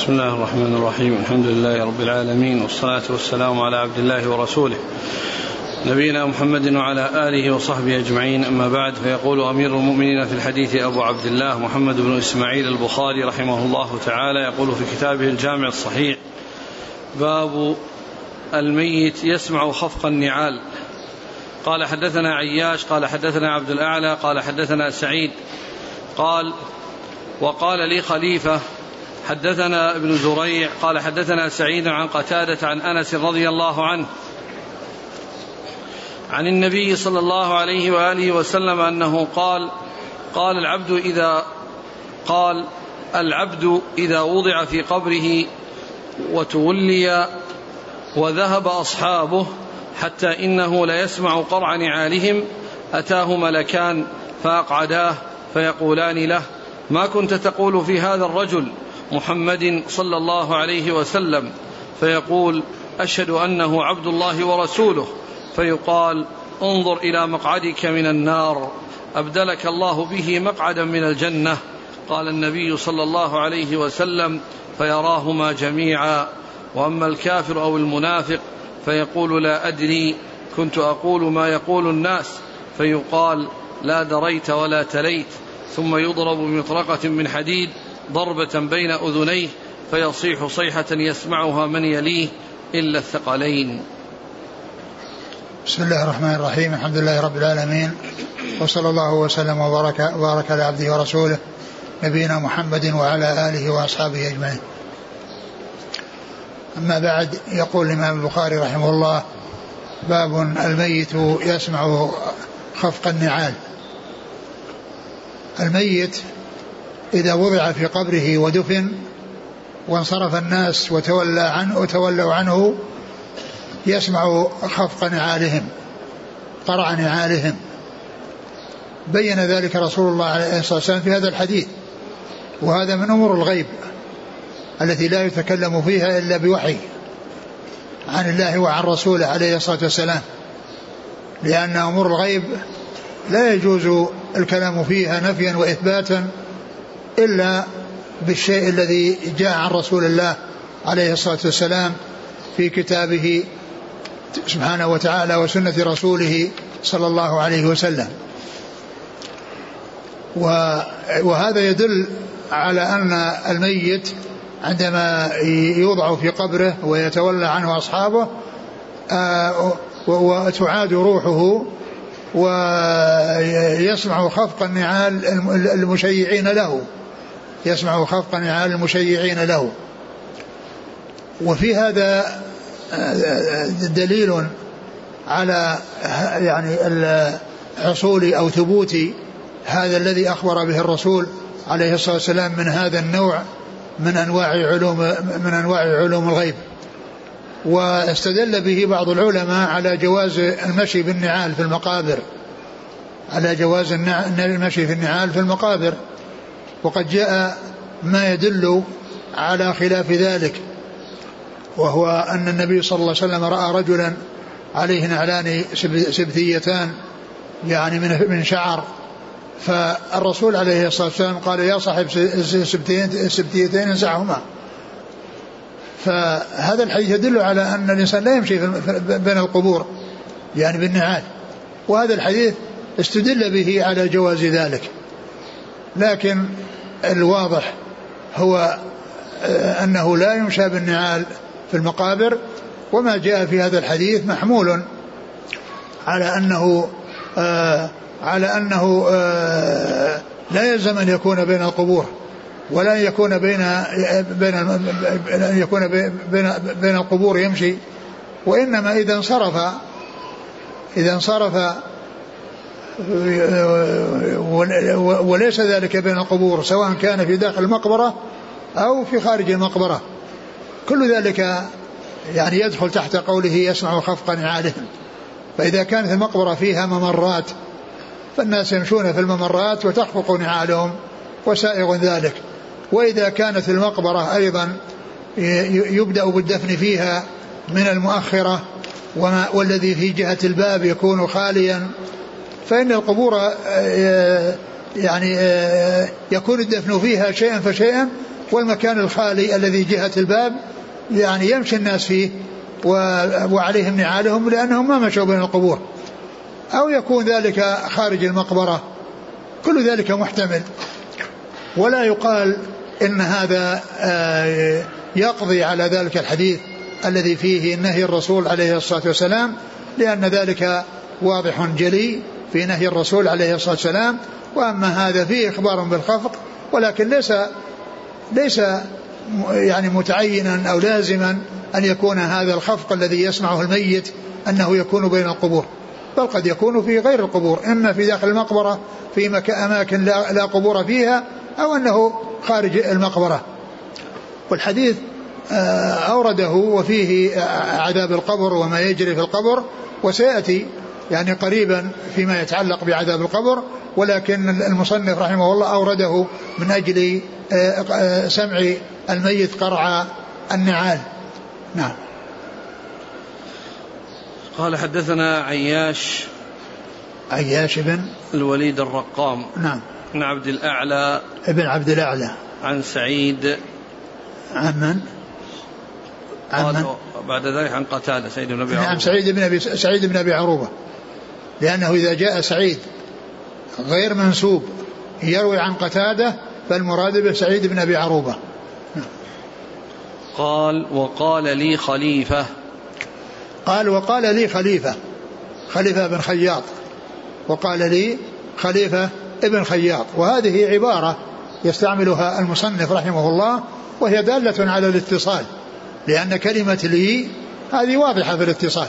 بسم الله الرحمن الرحيم الحمد لله رب العالمين والصلاة والسلام على عبد الله ورسوله نبينا محمد وعلى آله وصحبه أجمعين أما بعد فيقول أمير المؤمنين في الحديث أبو عبد الله محمد بن إسماعيل البخاري رحمه الله تعالى يقول في كتابه الجامع الصحيح باب الميت يسمع خفق النعال قال حدثنا عياش قال حدثنا عبد الأعلى قال حدثنا سعيد قال وقال لي خليفة حدثنا ابن زريع قال حدثنا سعيد عن قتادة عن أنس رضي الله عنه عن النبي صلى الله عليه وآله وسلم أنه قال قال العبد إذا قال العبد إذا وضع في قبره وتولي وذهب أصحابه حتى إنه ليسمع قرع نعالهم أتاه ملكان فأقعداه فيقولان له ما كنت تقول في هذا الرجل محمد صلى الله عليه وسلم فيقول أشهد أنه عبد الله ورسوله. فيقال انظر إلى مقعدك من النار أبدلك الله به مقعدا من الجنة. قال النبي صلى الله عليه وسلم فيراهما جميعا. وأما الكافر أو المنافق فيقول لا أدري كنت أقول ما يقول الناس. فيقال لا دريت ولا تليت. ثم يضرب بمطرقة من حديد ضربة بين أذنيه فيصيح صيحة يسمعها من يليه إلا الثقلين. بسم الله الرحمن الرحيم. الحمد لله رب العالمين. وصلى الله وسلم وبارك, وبارك على عبده ورسوله نبينا محمد وعلى آله وأصحابه أجمعين. أما بعد يقول الإمام البخاري رحمه الله باب الميت يسمع خفق النعال. الميت إذا وضع في قبره ودفن وانصرف الناس وتولى عنه وتولوا عنه يسمع خفق نعالهم قرع نعالهم. بين ذلك رسول الله عليه الصلاة والسلام في هذا الحديث وهذا من أمور الغيب التي لا يتكلم فيها إلا بوحي عن الله وعن رسوله عليه الصلاة والسلام. لأن أمور الغيب لا يجوز الكلام فيها نفيا وإثباتا إلا بالشيء الذي جاء عن رسول الله عليه الصلاة والسلام في كتابه سبحانه وتعالى وسنة رسوله صلى الله عليه وسلم. وهذا يدل على أن الميت عندما يوضع في قبره ويتولى عنه أصحابه آه، وتعاد روحه ويسمع خفق النعال المشيعين له. يسمع خفق نعال المشيعين له. وفي هذا دليل على يعني حصول أو ثبوت هذا الذي أخبر به الرسول عليه الصلاة والسلام من هذا النوع من أنواع علوم من أنواع علوم الغيب. واستدل به بعض العلماء على جواز المشي بالنعال في المقابر. على جواز المشي في النعال في المقابر. وقد جاء ما يدل على خلاف ذلك وهو أن النبي صلى الله عليه وسلم رأى رجلا عليه نعلان سبثيتان يعني من من شعر. فالرسول عليه الصلاة والسلام قال يا صاحب السبتيتين انزعهما. فهذا الحديث يدل على أن الإنسان لا يمشي بين القبور يعني بالنعال. وهذا الحديث استدل به على جواز ذلك. لكن الواضح هو آه، أنه لا يمشى بالنعال في المقابر وما جاء في هذا الحديث محمول على أنه آه، على أنه آه، لا يلزم أن يكون بين القبور ولا يكون بين بين أن يكون بين بين القبور يمشي وإنما إذا انصرف إذا انصرف وليس ذلك بين القبور سواء كان في داخل المقبرة أو في خارج المقبرة. كل ذلك يعني يدخل تحت قوله يسمع خفق نعالهم. فإذا كانت المقبرة فيها ممرات فالناس يمشون في الممرات وتخفق نعالهم وسائغ ذلك. وإذا كانت المقبرة أيضا يبدأ بالدفن فيها من المؤخرة والذي في جهة الباب يكون خاليا فإن القبور آه، يعني آه، يكون الدفن فيها شيئا فشيئا والمكان الخالي الذي جهة الباب يعني يمشي الناس فيه وعليهم نعالهم لأنهم ما مشوا بين القبور. أو يكون ذلك خارج المقبرة. كل ذلك محتمل. ولا يقال إن هذا آه، يقضي على ذلك الحديث الذي فيه نهي الرسول عليه الصلاة والسلام لأن ذلك واضح جلي. في نهي الرسول عليه الصلاة والسلام وأما هذا فيه إخبار بالخفق ولكن ليس ليس يعني متعينا أو لازما أن يكون هذا الخفق الذي يسمعه الميت أنه يكون بين القبور بل قد يكون في غير القبور إما في داخل المقبرة في أماكن لا قبور فيها أو أنه خارج المقبرة. والحديث آه، أورده وفيه عذاب القبر وما يجري في القبر وسيأتي يعني قريبا فيما يتعلق بعذاب القبر ولكن المصنف رحمه الله أورده من أجل آه، آه، سمع الميت قرع النعال. نعم. قال حدثنا عياش عياش بن الوليد الرقام. نعم. عن عبد الأعلى. ابن عبد الأعلى. عن سعيد. عن من؟ عن من؟ بعد ذلك عن قتادة سعيد بن أبي نعم، عروبة. نعم سعيد بن أبي سعيد بن أبي عروبة. لأنه إذا جاء سعيد غير منسوب يروي عن قتادة فالمراد به سعيد بن أبي عروبة. قال وقال لي خليفة. قال وقال لي خليفة خليفة بن خياط. وقال لي خليفة ابن خياط. وهذه عبارة يستعملها المصنف رحمه الله وهي دالة على الاتصال لأن كلمة لي هذه واضحة في الاتصال.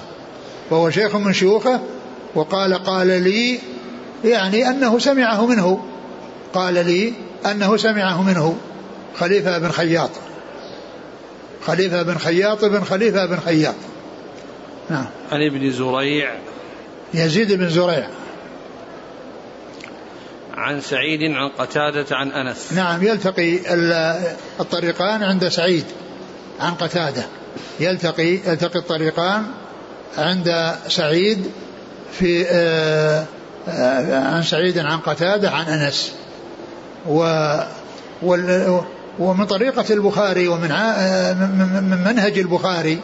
وهو شيخ من شيوخه وقال قال لي يعني أنه سمعه منه. قال لي أنه سمعه منه. خليفة بن خياط. خليفة بن خياط بن خليفة بن خياط. نعم. عن ابن زريع. يزيد بن زريع. عن سعيد عن قتادة عن أنس. نعم يلتقي الطريقان عند سعيد عن قتادة. يلتقي يلتقي الطريقان عند سعيد في آه، آه، عن سعيد عن قتادة عن أنس. و ومن طريقة البخاري ومن آه، من منهج البخاري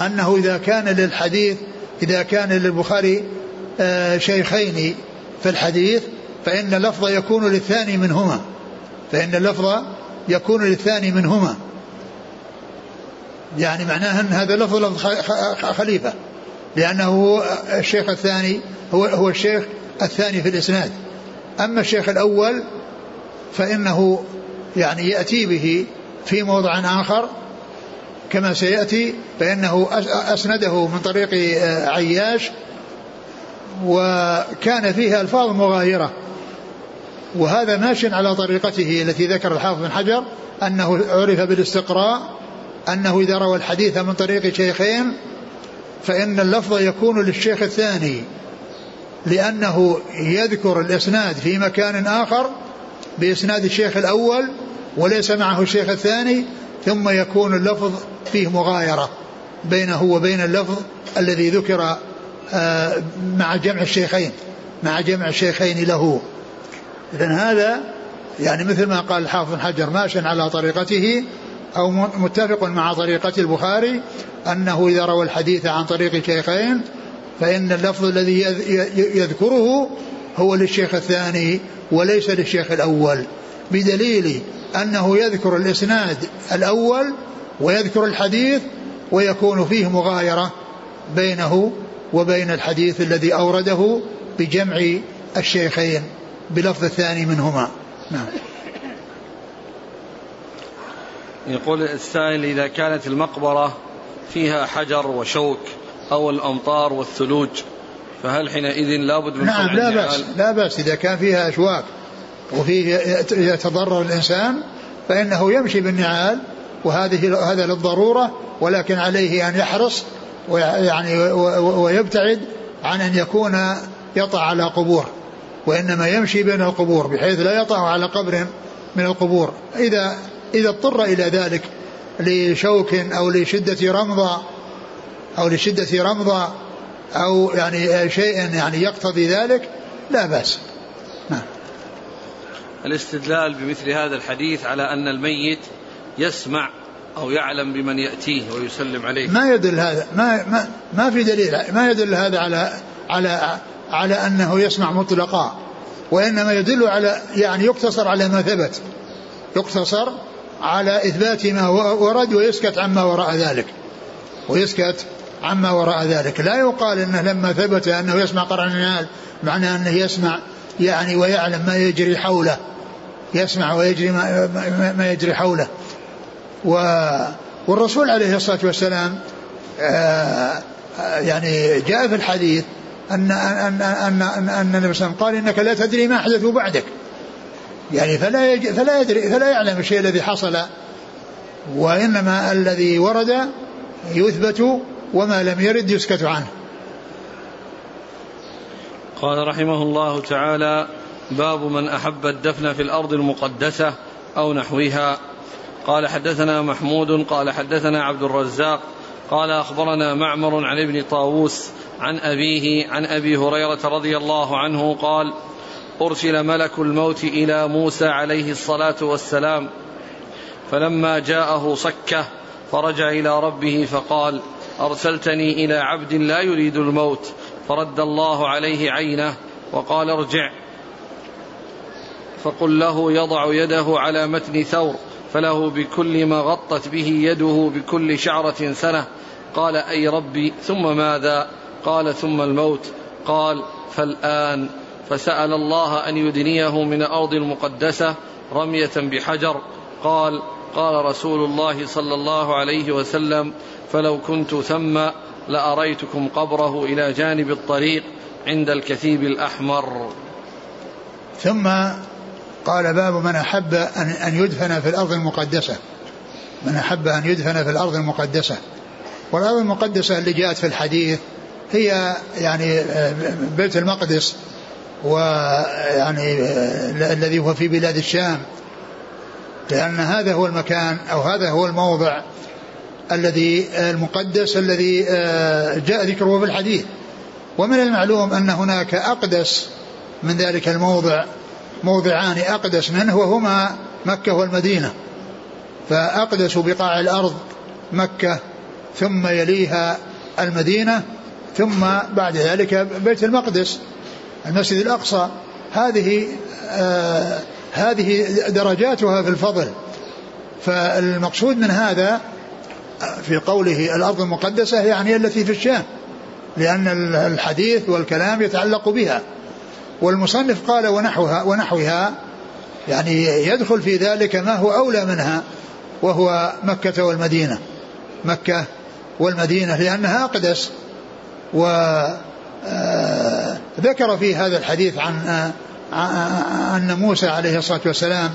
أنه إذا كان للحديث إذا كان للبخاري شيخين في الحديث فإن اللفظ يكون للثاني منهما. فإن اللفظ يكون للثاني منهما. يعني معناه أن هذا لفظ لفظ خليفة. لأنه الشيخ الثاني هو هو الشيخ الثاني في الإسناد. أما الشيخ الأول فإنه يعني يأتي به في موضع آخر كما سيأتي فإنه أسنده من طريق عياش وكان فيها ألفاظ مغايرة. وهذا ماش على طريقته التي ذكر الحافظ بن حجر أنه عرف بالاستقراء أنه إذا روى الحديث من طريق شيخين فإن اللفظ يكون للشيخ الثاني لأنه يذكر الإسناد في مكان آخر بإسناد الشيخ الأول وليس معه الشيخ الثاني ثم يكون اللفظ فيه مغايرة بينه وبين اللفظ الذي ذكر آه، مع جمع الشيخين مع جمع الشيخين له. إذن هذا يعني مثل ما قال الحافظ حجر ماشٍ على طريقته أو متفق مع طريقة البخاري أنه إذا روى الحديث عن طريق الشيخين فإن اللفظ الذي يذكره هو للشيخ الثاني وليس للشيخ الأول بدليل أنه يذكر الإسناد الأول ويذكر الحديث ويكون فيه مغايرة بينه وبين الحديث الذي أورده بجمع الشيخين بلفظ الثاني منهما. نعم. يقول السائل إذا كانت المقبرة فيها حجر وشوك أو الأمطار والثلوج فهل حينئذ لابد من نعم لا بأس لا بأس إذا كان فيها أشواك وفيه يتضرر الإنسان فإنه يمشي بالنعال وهذه هذا للضرورة ولكن عليه أن يحرص ويعني ويبتعد عن أن يكون يطع على قبور وإنما يمشي بين القبور بحيث لا يطع على قبر من القبور. إذا إذا اضطر إلى ذلك لشوك أو لشدة رمضة أو لشدة رمضة أو يعني شيء يعني يقتضي ذلك لا بأس. نعم. الاستدلال بمثل هذا الحديث على أن الميت يسمع أو يعلم بمن يأتيه ويسلم عليه. ما يدل هذا ما ما, ما في دليل ما يدل هذا على على على أنه يسمع مطلقا وإنما يدل على يعني يقتصر على ما ثبت. يقتصر على إثبات ما ورد ويسكت عما وراء ذلك. ويسكت عما وراء ذلك. لا يقال إنه لما ثبت أنه يسمع قرن النال معناه أنه يسمع يعني ويعلم ما يجري حوله. يسمع ويجري ما, ما يجري حوله. و والرسول عليه الصلاة والسلام آه، آه، يعني جاء في الحديث ان ان ان, أن النبي صلى الله عليه وسلم قال إنك لا تدري ما أحدثوا بعدك. يعني فلا يج... فلا يدري فلا يعلم الشيء الذي حصل وإنما الذي ورد يثبت وما لم يرد يسكت عنه. قال رحمه الله تعالى باب من أحب الدفن في الأرض المقدسة أو نحوها. قال حدثنا محمود قال حدثنا عبد الرزاق قال أخبرنا معمر عن ابن طاووس عن أبيه عن أبي هريرة رضي الله عنه قال أرسل ملك الموت إلى موسى عليه الصلاة والسلام. فلما جاءه صكة فرجع إلى ربه فقال أرسلتني إلى عبد لا يريد الموت. فرد الله عليه عينه وقال ارجع. فقل له يضع يده على متن ثور فله بكل ما غطت به يده بكل شعرة سنة. قال أي ربي ثم ماذا؟ قال ثم الموت. قال فالآن فسأل الله أن يدنيه من الأرض المقدسة رمية بحجر. قال قال رسول الله صلى الله عليه وسلم فلو كنت ثم لأريتكم قبره إلى جانب الطريق عند الكثيب الأحمر. ثم قال باب من أحب أن أن يدفن في الأرض المقدسة. من أحب أن يدفن في الأرض المقدسة. والأرض المقدسة اللي جاءت في الحديث هي يعني بيت المقدس. ويعني الذي هو في بلاد الشام. لأن هذا هو المكان أو هذا هو الموضع الذي المقدس الذي آه، جاء ذكره في الحديث. ومن المعلوم أن هناك أقدس من ذلك الموضع موضعان أقدس منه وهما مكة والمدينة. فأقدس بقاع الأرض مكة ثم يليها المدينة ثم بعد ذلك بيت المقدس. المسجد الأقصى هذه آه هذه درجاتها في الفضل. فالمقصود من هذا في قوله الأرض المقدسة يعني التي في الشام لأن الحديث والكلام يتعلق بها. والمصنف قال ونحوها ونحوها يعني يدخل في ذلك ما هو أولى منها وهو مكة والمدينة. مكة والمدينة لأنها أقدس وذكر آه، في هذا الحديث عن أن موسى عليه الصلاة والسلام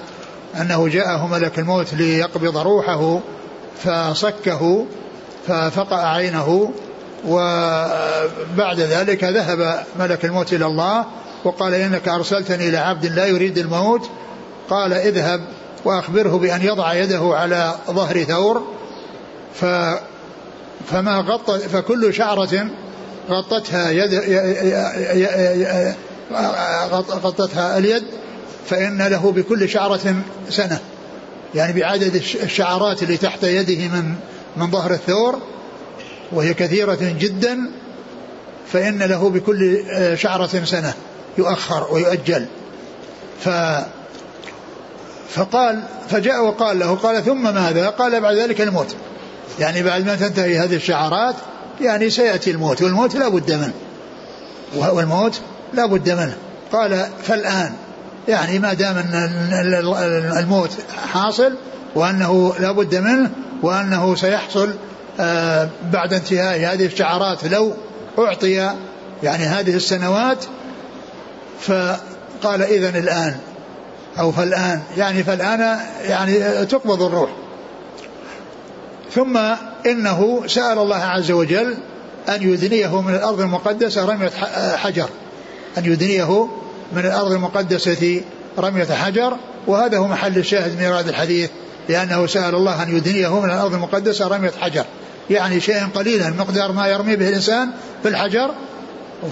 أنه جاءه ملك الموت ليقبض روحه فصكه ففقأ عينه وبعد ذلك ذهب ملك الموت إلى الله وقال إنك أرسلتني إلى عبد لا يريد الموت قال اذهب وأخبره بأن يضع يده على ظهر ثور ف فما غطت فكل شعرة غطتها يد غطتها اليد فإن له بكل شعرة سنة. يعني بعدد الشعرات اللي تحت يده من من ظهر الثور وهي كثيرة جدا فإن له بكل شعرة سنة. يؤخر ويؤجل. ف فقال فجاء وقال له قال ثم ماذا؟ قال بعد ذلك الموت. يعني بعد ما تنتهي هذه الشعرات يعني سيأتي الموت والموت لا بد منه. والموت لا بد منه. قال فالآن يعني ما دام أن الموت حاصل وأنه لا بد منه وأنه سيحصل آه، بعد انتهاء هذه الشعارات لو أعطي يعني هذه السنوات فقال إذن الآن أو فالآن يعني فالآن يعني تقبض الروح. ثم إنه سأل الله عز وجل أن يدنيه من الأرض المقدسة رمية حجر. أن يدنيه من الأرض المقدسة رمية حجر. وهذا هو محل الشاهد من إيراد الحديث لأنه سأل الله أن يدنيه من الأرض المقدسة رمية حجر. يعني شيئا قليلا مقدار ما يرمي به الإنسان في الحجر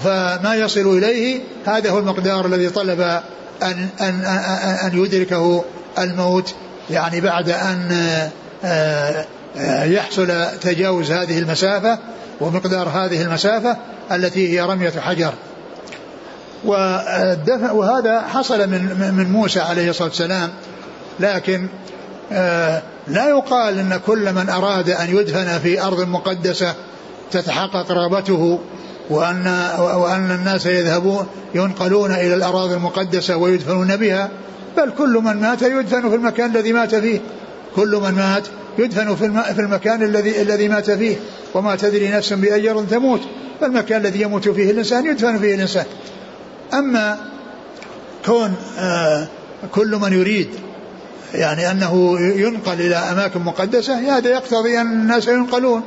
فما يصل إليه هذا هو المقدار الذي طلب أن, أن, أن يدركه الموت. يعني بعد آه، آه، يحصل تجاوز هذه المسافة ومقدار هذه المسافة التي هي رمية حجر. وهذا حصل من من موسى عليه الصلاة والسلام. لكن آه، لا يقال إن كل من أراد أن يدفن في أرض مقدسة تتحقق رغبته وان وأن الناس يذهبون ينقلون إلى الأراضي المقدسة ويدفنون بها بل كل من مات يدفن في المكان الذي مات فيه. كل من مات يدفن في المكان الذي الذي مات فيه وما تدري نفس بأي أرض تموت. فالمكان الذي يموت فيه الإنسان يدفن فيه الإنسان. أما كون آه كل من يريد يعني أنه ينقل إلى أماكن مقدسة هذا يقتضي أن الناس ينقلون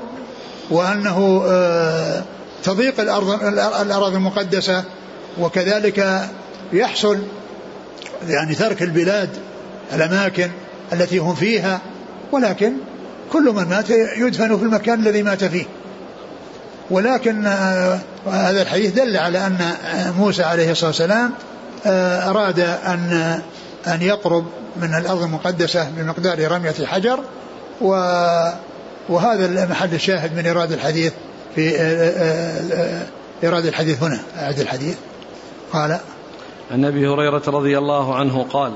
وأنه آه تضيق الأرض الأراضي المقدسة وكذلك يحصل يعني ترك البلاد الأماكن التي هم فيها ولكن كل من مات يدفن في المكان الذي مات فيه. ولكن آه، هذا الحديث دل على أن موسى عليه الصلاة والسلام آه، أراد أن أن يقرب من الأرض المقدسة بمقدار رمية حجر وهذا محل الشاهد من إيراد الحديث في آه، إيراد الحديث هنا أعد الحديث. قال عن أبي هريرة رضي الله عنه قال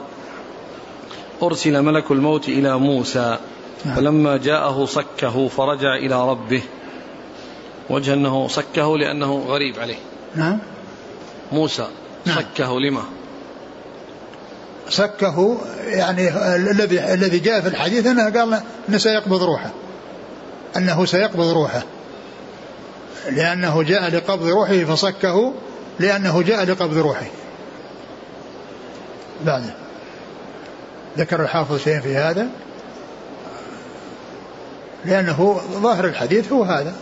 أرسل ملك الموت إلى موسى نعم. فلما جاءه صكه فرجع إلى ربه. وجه أنه صكه لأنه غريب عليه. نعم. موسى نعم. صكه لما؟ صكه يعني الذي الذي جاء في الحديث أنه قال أنه سيقبض روحه. أنه سيقبض روحه. لأنه جاء لقبض روحه فصكه لأنه جاء لقبض روحه. بعده. ذكر الحافظ شيء في هذا؟ لأنه ظاهر الحديث هو هذا.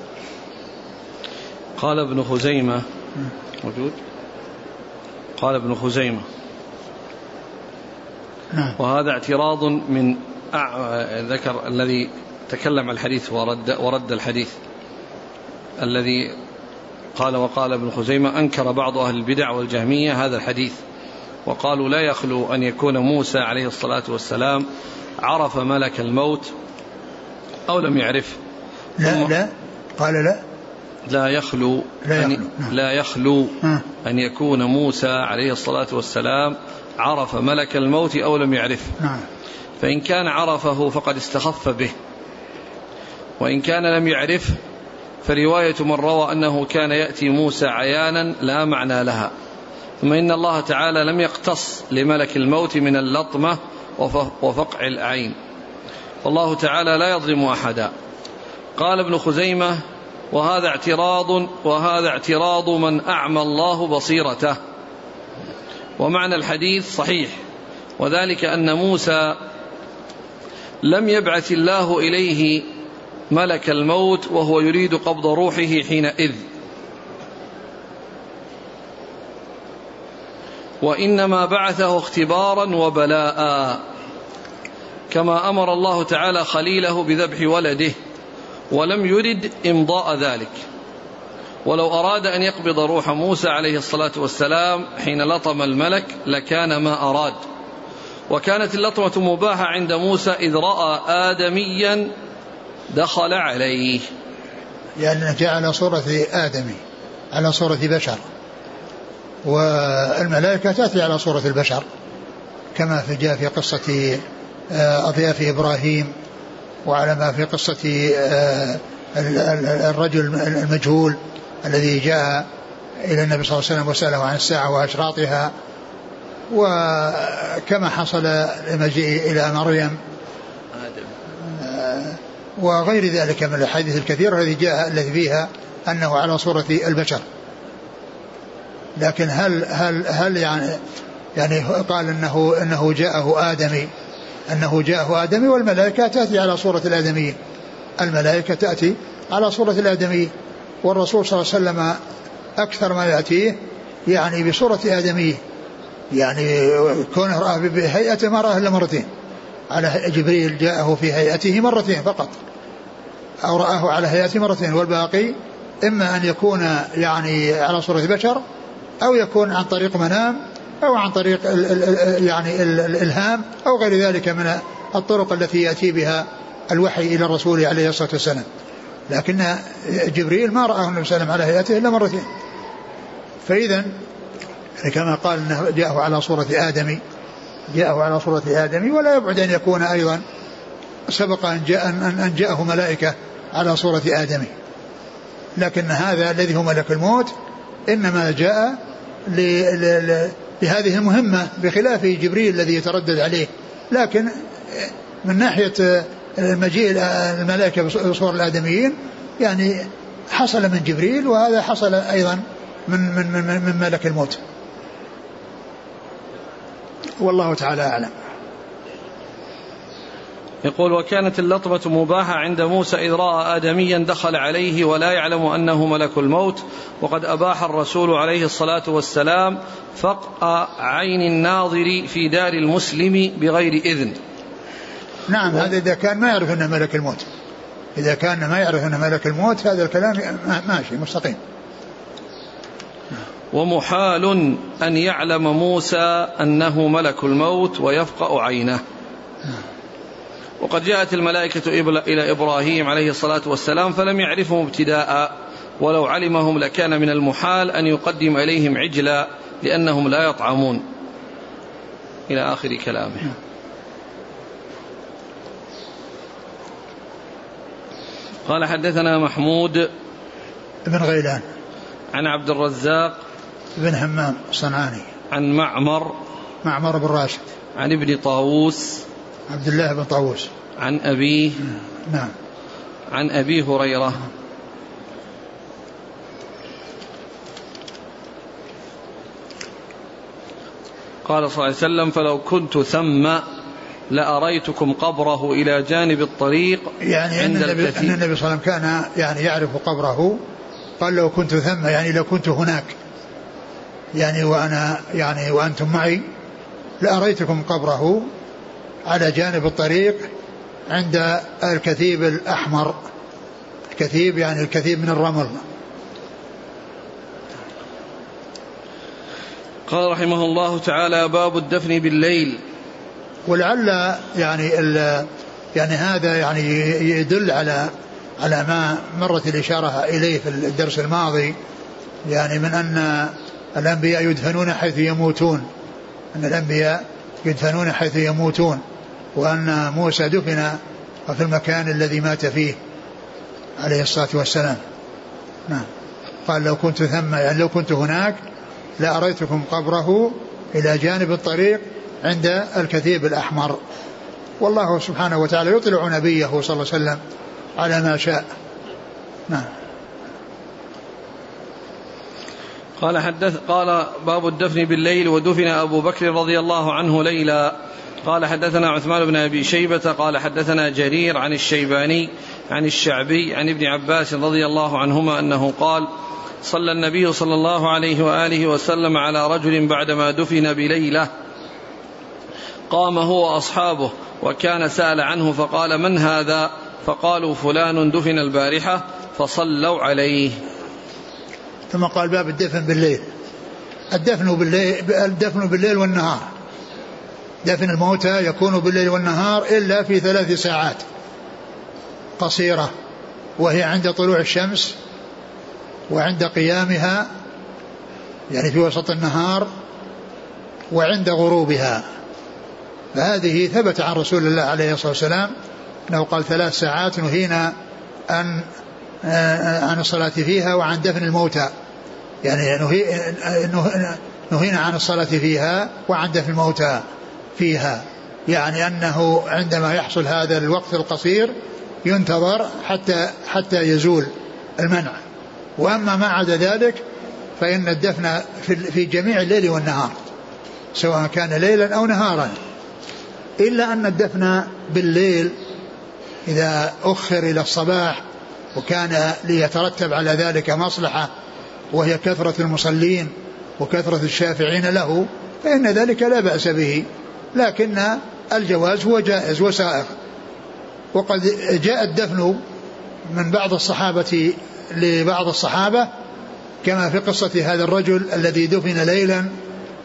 قال ابن خزيمة. موجود؟ قال ابن خزيمة. نعم. وهذا اعتراض من ذكر الذي تكلم الحديث ورد ورد الحديث. الذي قال وقال ابن خزيمة أنكر بعض أهل البدع والجهمية هذا الحديث. وقالوا لا يخلو أن يكون موسى عليه الصلاة والسلام عرف ملك الموت أو لم يعرف. لا لا. قال لا. لا يخلو لا يخلو, أن نعم. لا يخلو أن يكون موسى عليه الصلاة والسلام عرف ملك الموت أو لم يعرفه نعم. فإن كان عرفه فقد استخف به. وإن كان لم يعرفه فرواية من روى أنه كان يأتي موسى عيانا لا معنى لها. ثم إن الله تعالى لم يقتص لملك الموت من اللطمة وفقع الأعين. والله تعالى لا يظلم أحدا. قال ابن خزيمة وهذا اعتراض وهذا اعتراض من أعمى الله بصيرته. ومعنى الحديث صحيح. وذلك أن موسى لم يبعث الله إليه ملك الموت وهو يريد قبض روحه حينئذ. وإنما بعثه اختبارا وبلاء. كما أمر الله تعالى خليله بذبح ولده ولم يرد إمضاء ذلك. ولو أراد أن يقبض روح موسى عليه الصلاة والسلام حين لطم الملك لكان ما أراد. وكانت اللطمة مباحة عند موسى إذ رأى آدميا دخل عليه. لأنه جاء على صورة آدمي على صورة بشر. والملائكة تأتي على صورة البشر كما جاء في قصة آه، أضياف إبراهيم وعلى ما في قصة آه، الرجل المجهول الذي جاء إلى النبي صلى الله عليه وسلم وسأله عن الساعة وأشراطها وكما حصل المجيء إلى مريم آه، وغير ذلك من الأحاديث الكثيرة التي جاء التي فيها أنه على صورة البشر. لكن هل هل هل يعني يعني قال إنه إنه جاءه آدمي أنه جاءه آدمي والملائكة تأتي على صورة الآدميين الملائكة تأتي على صورة الآدميين والرسول صلى الله عليه وسلم أكثر ما يأتيه يعني بصورة آدمية يعني كونه رأى بهيئته ما رآه إلا مرتين على جبريل جاءه في هيئته مرتين فقط أو رآه على هيئته مرتين والباقي إما أن يكون يعني على صورة بشر أو يكون عن طريق منام أو عن طريق ال ال يعني الإلهام أو غير ذلك من الطرق التي يأتي بها الوحي إلى الرسول عليه الصلاة والسلام. لكن جبريل ما رآه النبي صلى الله عليه وسلم على هيئته إلا مرتين. فإذا كما قال إنه جاءه على صورة آدمي جاءه على صورة آدمي ولا يبعد أن يكون أيضا سبق أن جاء أن جاءه ملائكة على صورة آدمي لكن هذا الذي هو ملك الموت إنما جاء لهذه المهمة بخلاف جبريل الذي يتردد عليه. لكن من ناحية مجيء الملائكة بصور الآدميين يعني حصل من جبريل وهذا حصل أيضا من من من, من ملك الموت. والله تعالى أعلم. يقول وكانت اللطمة مباحة عند موسى إذ رأى آدميا دخل عليه ولا يعلم أنه ملك الموت وقد أباح الرسول عليه الصلاة والسلام فقع عين الناظر في دار المسلم بغير إذن. نعم هذا إذا كان ما يعرف أنه ملك الموت. إذا كان ما يعرف أنه ملك الموت هذا الكلام ماشي مستقيم. ومحال أن يعلم موسى أنه ملك الموت ويفقأ عينه. وقد جاءت الملائكة إلى إبراهيم عليه الصلاة والسلام فلم يعرفهم ابتداء ولو علمهم لكان من المحال أن يقدم إليهم عجلا لأنهم لا يطعمون. إلى آخر كلامه. قال حدثنا محمود بن غيلان. عن عبد الرزاق بن همام الصنعاني عن معمر معمر بن راشد. عن ابن طاووس عبد الله بن طاووس. عن أبيه نعم. عن أبي هريرة. قال صلى الله عليه وسلم فلو كنت ثم لأريتكم قبره إلى جانب الطريق يعني عند أن النبي, أن النبي صلى الله عليه وسلم كان يعني يعرف قبره قال لو كنت ثم يعني لو كنت هناك. يعني وأنا يعني وأنتم معي لأريتكم قبره على جانب الطريق عند الكثيب الأحمر. الكثيب يعني الكثيب من الرمل. قال رحمه الله تعالى باب الدفن بالليل. ولعل يعني يعني هذا يعني يدل على على ما مرت الإشارة إليه في الدرس الماضي يعني من أن الأنبياء يدفنون حيث يموتون. أن الأنبياء يدفنون حيث يموتون. وأن موسى دفن في المكان الذي مات فيه عليه الصلاة والسلام. نعم. قال لو كنت ثم يعني لو كنت هناك لأريتكم قبره إلى جانب الطريق عند الكثيب الأحمر. والله سبحانه وتعالى يطلع نبيه صلى الله عليه وسلم على ما شاء. نعم. قال حدث قال باب الدفن بالليل ودفن أبو بكر رضي الله عنه ليلا. قال حدثنا عثمان بن أبي شيبة قال حدثنا جرير عن الشيباني عن الشعبي عن ابن عباس رضي الله عنهما أنه قال صلى النبي صلى الله عليه وآله وسلم على رجل بعدما دفن بليلة قام هو وأصحابه وكان سأل عنه فقال من هذا؟ فقالوا فلان دفن البارحة فصلوا عليه. ثم قال باب الدفن بالليل. الدفن بالليل الدفن بالليل والنهار. دفن الموتى يكون بالليل والنهار إلا في ثلاث ساعات قصيرة وهي عند طلوع الشمس وعند قيامها يعني في وسط النهار وعند غروبها. فهذه ثبت عن رسول الله عليه الصلاة والسلام أنه قال ثلاث ساعات نهينا أن آه، عن الصلاة فيها وعن دفن الموتى. يعني نهينا عن الصلاة فيها وعن دفن الموتى. فيها يعني أنه عندما يحصل هذا الوقت القصير ينتظر حتى حتى يزول المنع. وأما ما عدا ذلك فإن الدفن في جميع الليل والنهار سواء كان ليلا أو نهارا. إلا أن الدفن بالليل إذا أخر إلى الصباح وكان ليترتب على ذلك مصلحة وهي كثرة المصلين وكثرة الشافعين له فإن ذلك لا بأس به. لكن الجواز هو جائز وسائغ وقد جاء الدفن من بعض الصحابة لبعض الصحابة كما في قصة هذا الرجل الذي دفن ليلا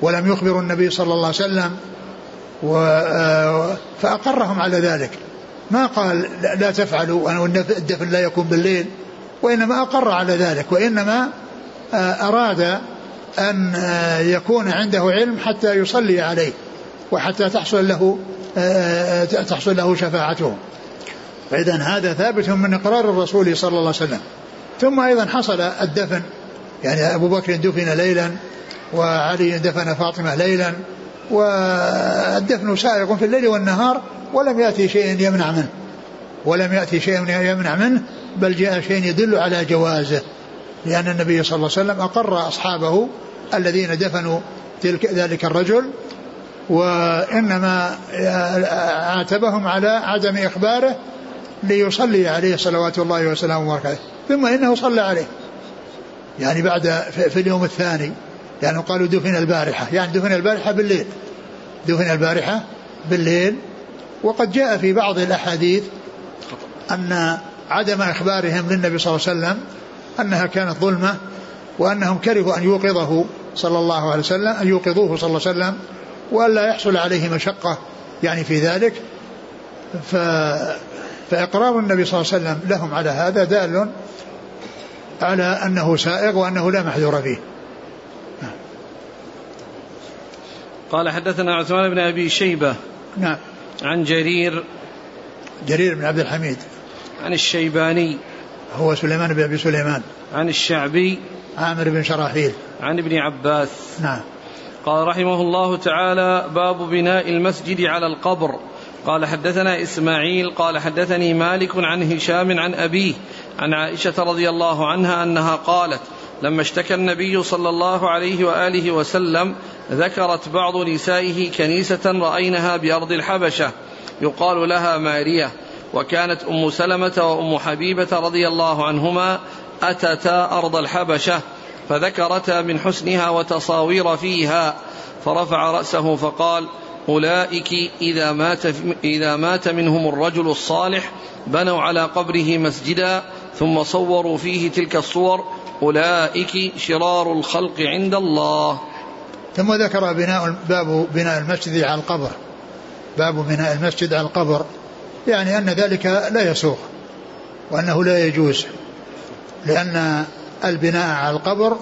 ولم يخبروا النبي صلى الله عليه وسلم فأقرهم على ذلك. ما قال لا تفعلوا أن الدفن لا يكون بالليل وإنما أقر على ذلك وإنما أراد أن يكون عنده علم حتى يصلي عليه. وحتى تحصل له تحصل له شفاعته فإذا هذا ثابت من إقرار الرسول صلى الله عليه وسلم. ثم أيضا حصل الدفن. يعني أبو بكر دفن ليلا وعلي دفن فاطمة ليلا والدفن سائغ في الليل والنهار ولم يأتي شيء يمنع منه. ولم يأتي شيء يمنع منه بل جاء شيء يدل على جوازه. لأن النبي صلى الله عليه وسلم أقر أصحابه الذين دفنوا تلك ذلك الرجل وإنما عاتبهم على عدم إخباره ليصلي عليه صلوات الله وسلامه وبركاته ثم إنه صلى عليه. يعني بعد في اليوم الثاني يعني قالوا دفن البارحة يعني دفن البارحة بالليل. دفن البارحة بالليل وقد جاء في بعض الأحاديث أن عدم إخبارهم للنبي صلى الله عليه وسلم أنها كانت ظلمة وأنهم كرهوا أن يوقظه صلى الله عليه وسلم أن يوقظوه صلى الله عليه وسلم وألا يحصل عليه مشقة يعني في ذلك. ف فإقرار النبي صلى الله عليه وسلم لهم على هذا دال على أنه سائغ وأنه لا محذور فيه. قال حدثنا عثمان بن أبي شيبة نعم. عن جرير. جرير بن عبد الحميد. عن الشيباني. هو سليمان بن أبي سليمان. عن الشعبي. عامر بن شراحيل. عن ابن عباس. نعم. قال رحمه الله تعالى باب بناء المسجد على القبر. قال حدثنا إسماعيل قال حدثني مالك عن هشام عن أبيه عن عائشة رضي الله عنها أنها قالت لما اشتكى النبي صلى الله عليه وآله وسلم ذكرت بعض نسائه كنيسة رأينها بأرض الحبشة. يقال لها مارية. وكانت أم سلمة وأم حبيبة رضي الله عنهما أتتا أرض الحبشة. فذكرتا من حسنها وتصاوير فيها فرفع رأسه فقال أولئك إذا مات, إذا مات منهم الرجل الصالح بنوا على قبره مسجدا ثم صوروا فيه تلك الصور أولئك شرار الخلق عند الله. ثم ذكر بناء باب بناء المسجد على القبر. باب بناء المسجد على القبر. يعني أن ذلك لا يسوق وأنه لا يجوز لأن البناء على القبر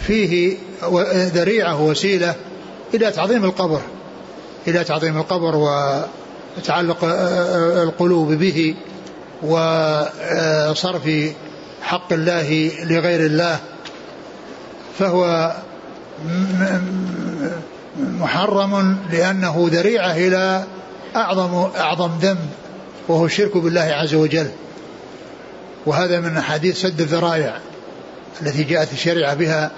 فيه ذريعة وسيلة إلى تعظيم القبر إلى تعظيم القبر وتعلق القلوب به وصرف حق الله لغير الله فهو محرم لأنه ذريعة إلى أعظم أعظم ذنب وهو الشرك بالله عز وجل. وهذا من أحاديث سد الذرائع التي جاءت الشريعة بها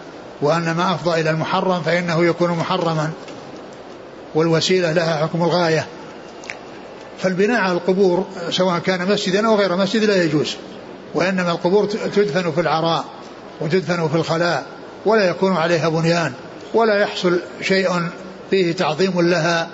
وأن ما أفضى إلى المحرم فإنه يكون محرما والوسيلة لها حكم الغاية. فالبناء على القبور سواء كان مسجدا أو غير مسجد لا يجوز وإنما القبور تدفن في العراء وتدفن في الخلاء ولا يكون عليها بنيان ولا يحصل شيء فيه تعظيم لها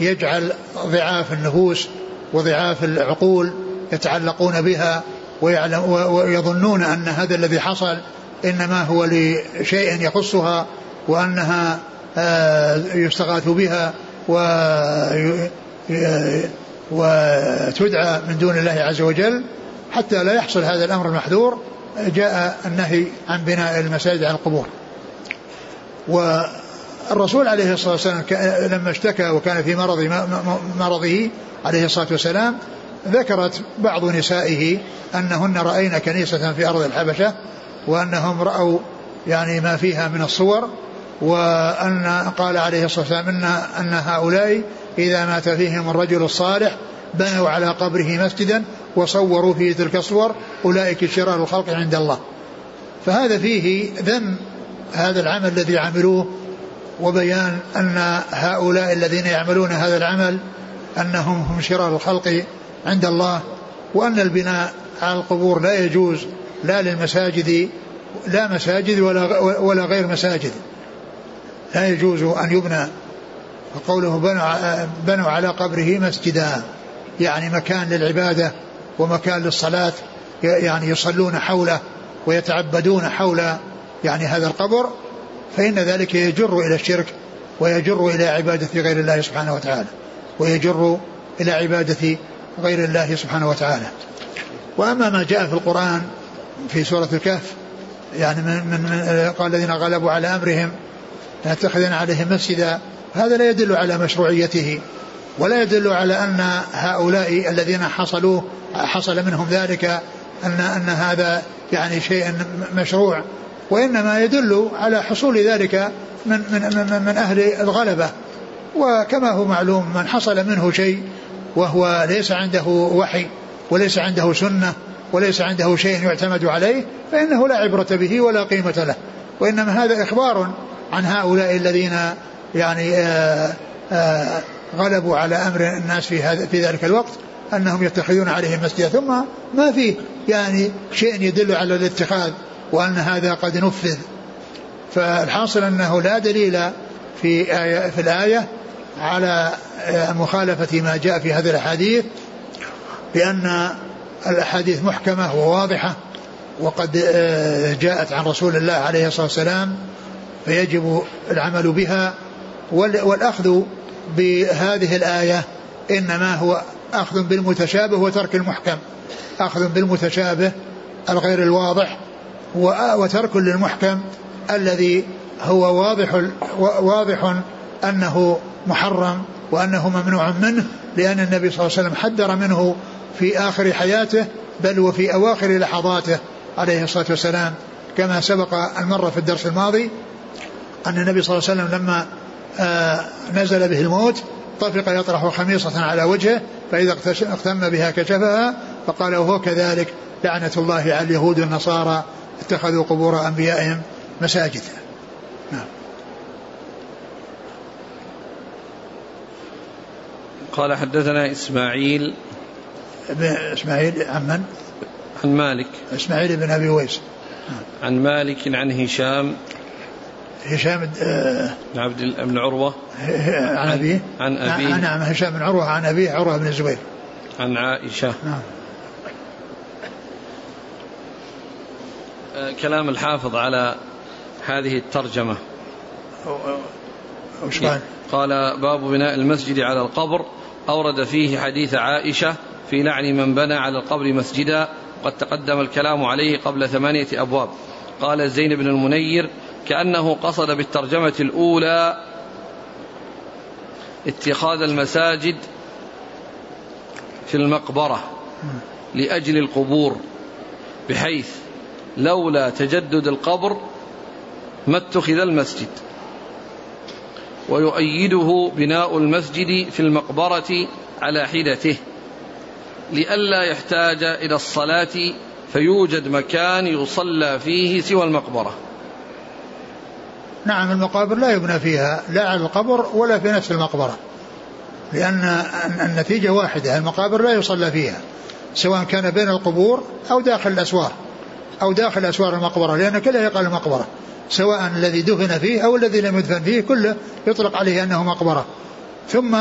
يجعل ضعاف النفوس وضعاف العقول يتعلقون بها. ويعلم ويظنون أن هذا الذي حصل إنما هو لشيء يخصها وأنها آه، يستغاث بها وتدعى من دون الله عز وجل حتى لا يحصل هذا الأمر المحذور جاء النهي عن بناء المساجد على القبور. والرسول عليه الصلاة والسلام لما اشتكى وكان في مرض مرضه عليه الصلاة والسلام ذكرت بعض نسائه أنهن رأين كنيسة في أرض الحبشة وأنهم رأوا يعني ما فيها من الصور وأن قال عليه الصلاة والسلام إن, أن هؤلاء إذا مات فيهم الرجل الصالح بنوا على قبره مسجدا وصوروا فيه تلك الصور أولئك شرار الخلق عند الله. فهذا فيه ذم هذا العمل الذي عملوه وبيان أن هؤلاء الذين يعملون هذا العمل أنهم هم شرار الخلق عند الله وأن البناء على القبور لا يجوز لا للمساجد لا مساجد ولا ولا غير مساجد. لا يجوز أن يبنى. وقوله بنوا, بنوا على قبره مسجدا يعني مكان للعبادة ومكان للصلاة يعني يصلون حوله ويتعبدون حول يعني هذا القبر. فإن ذلك يجر إلى الشرك ويجر إلى عبادة غير الله سبحانه وتعالى ويجر إلى عبادة غير الله سبحانه وتعالى. وأما ما جاء في القرآن في سورة الكهف يعني من, من, من قال الذين غلبوا على أمرهم لنتخذن عليهم مسجدا هذا لا يدل على مشروعيته ولا يدل على أن هؤلاء الذين حصلوا حصل منهم ذلك أن أن هذا يعني شيء مشروع. وإنما يدل على حصول ذلك من من من, من أهل الغلبة. وكما هو معلوم من حصل منه شيء وهو ليس عنده وحي وليس عنده سنة وليس عنده شيء يعتمد عليه فإنه لا عبرة به ولا قيمة له. وإنما هذا إخبار عن هؤلاء الذين يعني آآ آآ غلبوا على أمر الناس في, هذا في ذلك الوقت أنهم يتخذون عليهم مسجدا ثم ما في يعني شيء يدل على الاتخاذ وأن هذا قد نفذ. فالحاصل أنه لا دليل في آية في الآية على مخالفة ما جاء في هذه الأحاديث لأن الأحاديث محكمة وواضحة وقد جاءت عن رسول الله عليه الصلاة والسلام فيجب العمل بها والأخذ بهذه الآية إنما هو أخذ بالمتشابه وترك المحكم أخذ بالمتشابه الغير الواضح وترك للمحكم الذي هو واضح واضح أنه محرم وأنه ممنوع منه لأن النبي صلى الله عليه وسلم حذر منه في آخر حياته بل وفي أواخر لحظاته عليه الصلاة والسلام. كما سبق المرة في الدرس الماضي أن النبي صلى الله عليه وسلم لما آه نزل به الموت طفق يطرح خميصة على وجهه فإذا اغتم بها كشفها فقال وهو كذلك لعنة الله على اليهود والنصارى اتخذوا قبور أنبيائهم مساجد قال حدثنا إسماعيل. إسماعيل عن من؟ عن مالك. إسماعيل بن أبي ويس. عن مالك عن هشام. هشام آه بن عبد بن عروة. عن أبيه؟ عن أبيه. نعم هشام بن عروة عن أبيه عروة بن الزبير. عن عائشة. نعم. كلام الحافظ على هذه الترجمة. وش قال؟ قال باب بناء المسجد على القبر. أورد فيه حديث عائشة في لعن من بنى على القبر مسجدا قد تقدم الكلام عليه قبل ثمانية أبواب. قال زين بن المنير كأنه قصد بالترجمة الأولى اتخاذ المساجد في المقبرة لأجل القبور بحيث لولا تجدد القبر ما اتخذ المسجد. ويؤيده بناء المسجد في المقبرة على حدته لئلا يحتاج إلى الصلاة فيوجد مكان يصلى فيه سوى المقبرة. نعم المقابر لا يبنى فيها لا على القبر ولا في نفس المقبرة لأن النتيجة واحدة المقابر لا يصلى فيها سواء كان بين القبور أو داخل الأسوار أو داخل أسوار المقبرة لأن كلها يقال المقبرة. سواء الذي دفن فيه أو الذي لم يدفن فيه كله يطلق عليه أنه مقبرة ثم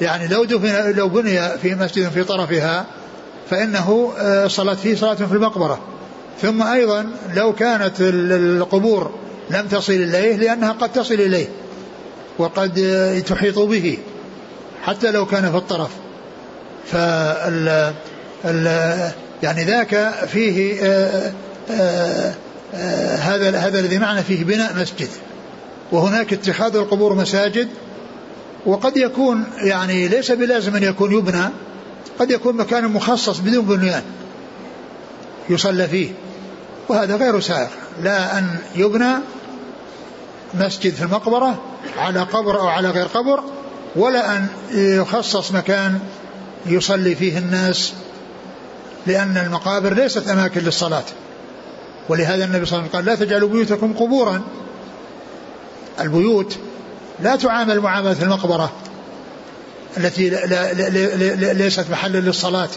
يعني لو دفن لو بني في مسجد في طرفها فإنه الصلاة فيه صلاة في المقبرة. ثم أيضا لو كانت القبور لم تصل إليه لأنها قد تصل إليه وقد تحيط به حتى لو كان في الطرف. فال يعني ذاك فيه آآ آآ آآ هذا هذا الذي معنى فيه بناء مسجد. وهناك اتخاذ القبور مساجد. وقد يكون يعني ليس بلازم أن يكون يبنى قد يكون مكان مخصص بدون بنيان يصلى فيه. وهذا غير سائغ. لا أن يبنى مسجد في المقبرة على قبر أو على غير قبر ولا أن يخصص مكان يصلي فيه الناس لأن المقابر ليست أماكن للصلاة. ولهذا النبي صلى الله عليه وسلم قال لا تجعلوا بيوتكم قبورا. البيوت لا تعامل معاملة المقبرة التي ليست محلا للصلاة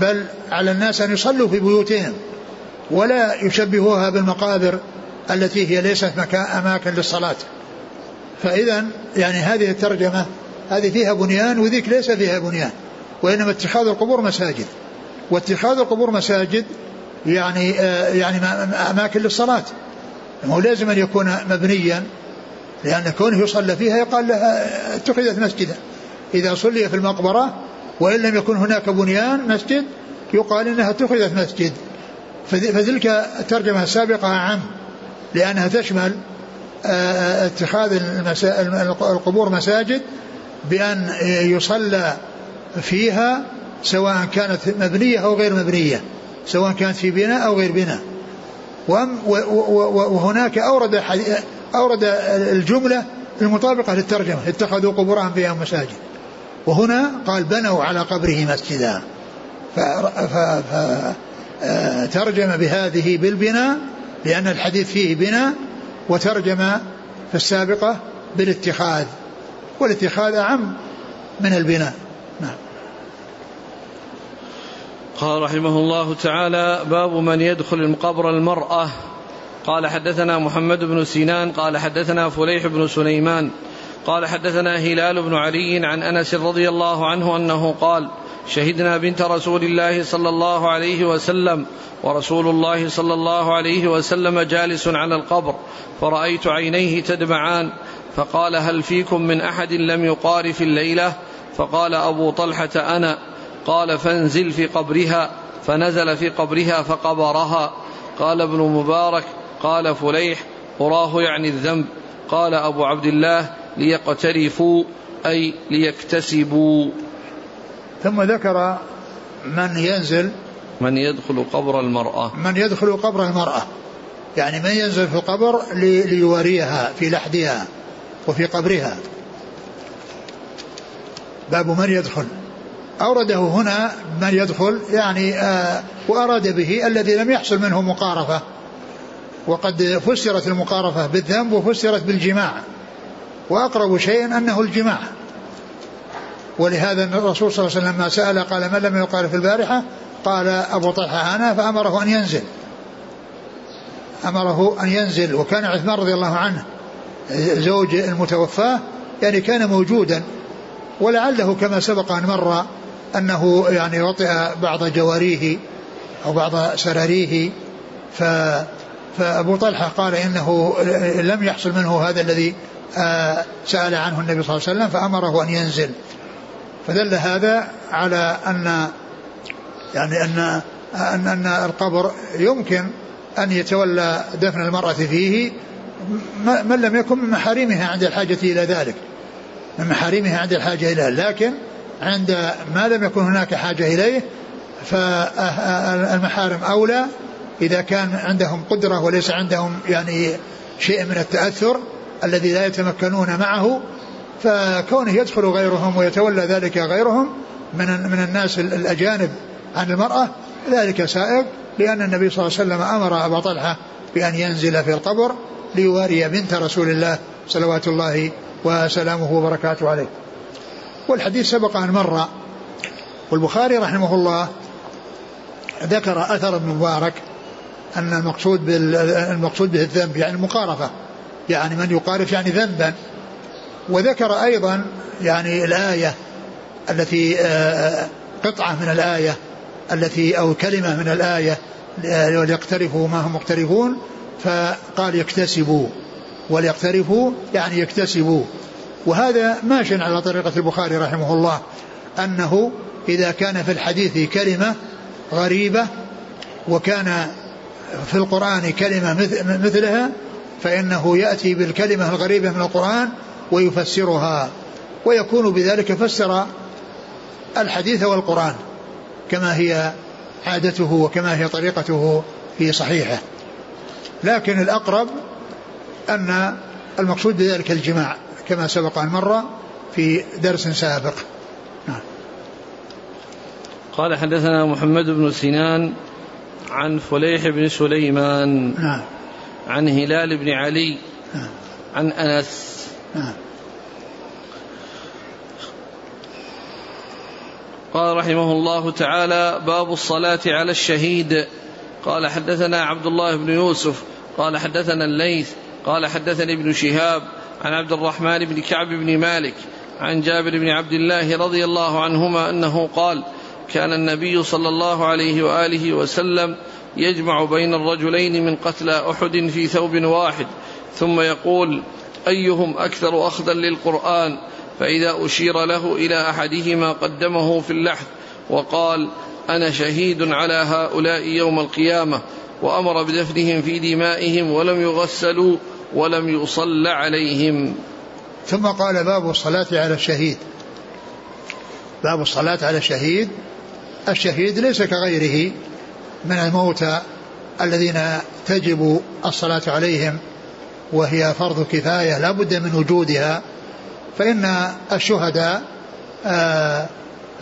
بل على الناس أن يصلوا في بيوتهم ولا يشبهوها بالمقابر التي هي ليست أماكن للصلاة. فإذا يعني هذه الترجمة هذه فيها بنيان وذيك ليس فيها بنيان وإنما اتخاذ القبور مساجد. واتخاذ القبور مساجد يعني آه يعني أماكن للصلاة. هو لازم أن يكون مبنيا لأن كونه يصلى فيها يقال لها اتخذت مسجدا. إذا صلي في المقبرة وإن لم يكن هناك بنيان مسجد يقال إنها اتخذت مسجد. فتلك الترجمة السابقة أعم لأنها تشمل آه، اتخاذ القبور مساجد بأن يصلى فيها سواء كانت مبنية أو غير مبنية. سواء كانت في بناء أو غير بناء. وهناك أورد أورد الجملة المطابقة للترجمة اتخذوا قبورهم فيها مساجد. وهنا قال بنوا على قبره مسجدا. فترجم بهذه بالبناء لأن الحديث فيه بناء وترجم في السابقة بالاتخاذ. والاتخاذ أعم من البناء نعم قال رحمه الله تعالى باب من يدخل المقبر المرأة. قال حدثنا محمد بن سنان قال حدثنا فليح بن سليمان قال حدثنا هلال بن علي عن أنس رضي الله عنه أنه قال شهدنا بنت رسول الله صلى الله عليه وسلم ورسول الله صلى الله عليه وسلم جالس على القبر فرأيت عينيه تدمعان فقال هل فيكم من أحد لم يقارف الليلة؟ فقال أبو طلحة أنا. قال فانزل في قبرها فنزل في قبرها فقبرها. قال ابن مبارك قال فليح أراه يعني الذنب. قال أبو عبد الله ليقترفوا أي ليكتسبوا. ثم ذكر من ينزل من يدخل قبر المرأة. من يدخل قبر المرأة. يعني من ينزل في القبر ليواريها في لحدها وفي قبرها. باب من يدخل. أورده هنا من يدخل يعني آه وأراد به الذي لم يحصل منه مقارفة. وقد فسرت المقارفة بالذنب وفسرت بالجماع. وأقرب شيء أنه الجماع. ولهذا الرسول صلى الله عليه وسلم لما سأل قال من لم يقارف البارحة؟ قال أبو طلحة أنا فأمره أن ينزل. أمره أن ينزل. وكان عثمان رضي الله عنه زوج المتوفاة يعني كان موجودا. ولعله كما سبق أن مر أنه يعني وطئ بعض جواريه أو بعض سراريه ف فأبو طلحة قال إنه لم يحصل منه هذا الذي آه، سأل عنه النبي صلى الله عليه وسلم فأمره أن ينزل. فدل هذا على أن يعني أن أن, أن القبر يمكن أن يتولى دفن المرأة فيه من لم يكن من محارمها عند الحاجة إلى ذلك. من محارمها عند الحاجة إليه لكن عند ما لم يكن هناك حاجة إليه فالمحارم أولى إذا كان عندهم قدرة وليس عندهم يعني شيء من التأثر الذي لا يتمكنون معه فكونه يدخل غيرهم ويتولى ذلك غيرهم من من الناس الأجانب عن المرأة ذلك سائغ لأن النبي صلى الله عليه وسلم أمر أبا طلحة بأن ينزل في القبر ليواري بنت رسول الله صلوات الله وسلامه وبركاته عليه. والحديث سبق أن مر والبخاري رحمه الله ذكر أثر ابن مبارك أن المقصود المقصود به الذنب يعني المقارفة يعني من يقارف يعني ذنبا. وذكر أيضا يعني الآية التي آه، قطعة من الآية التي أو كلمة من الآية وليقترفوا ما هم مقترفون فقال يكتسبوا وليقترفوا يعني يكتسبوا وهذا ماشي على طريقة البخاري رحمه الله أنه إذا كان في الحديث كلمة غريبة وكان في القرآن كلمة مثلها فإنه يأتي بالكلمة الغريبة من القرآن ويفسرها ويكون بذلك فسر الحديث والقرآن كما هي عادته وكما هي طريقته في صحيحه. لكن الأقرب أن المقصود بذلك الجماع. كما سبق أن مر في درس سابق. نعم. قال حدثنا محمد بن سنان عن فليح بن سليمان نعم. عن هلال بن علي نعم. عن أنس. نعم. قال رحمه الله تعالى باب الصلاة على الشهيد. قال حدثنا عبد الله بن يوسف قال حدثنا الليث قال حدثني ابن شهاب عن عبد الرحمن بن كعب بن مالك عن جابر بن عبد الله رضي الله عنهما أنه قال كان النبي صلى الله عليه وآله وسلم يجمع بين الرجلين من قتلى أحد في ثوب واحد ثم يقول أيهم أكثر أخذا للقرآن؟ فإذا أشير له إلى أحدهما قدمه في اللحد وقال أنا شهيد على هؤلاء يوم القيامة وأمر بدفنهم في دمائهم ولم يغسلوا ولم يصل عليهم. ثم قال باب الصلاة على الشهيد. باب الصلاة على الشهيد. الشهيد ليس كغيره من الموتى الذين تجب الصلاة عليهم وهي فرض كفاية لا بد من وجودها. فإن الشهداء آه،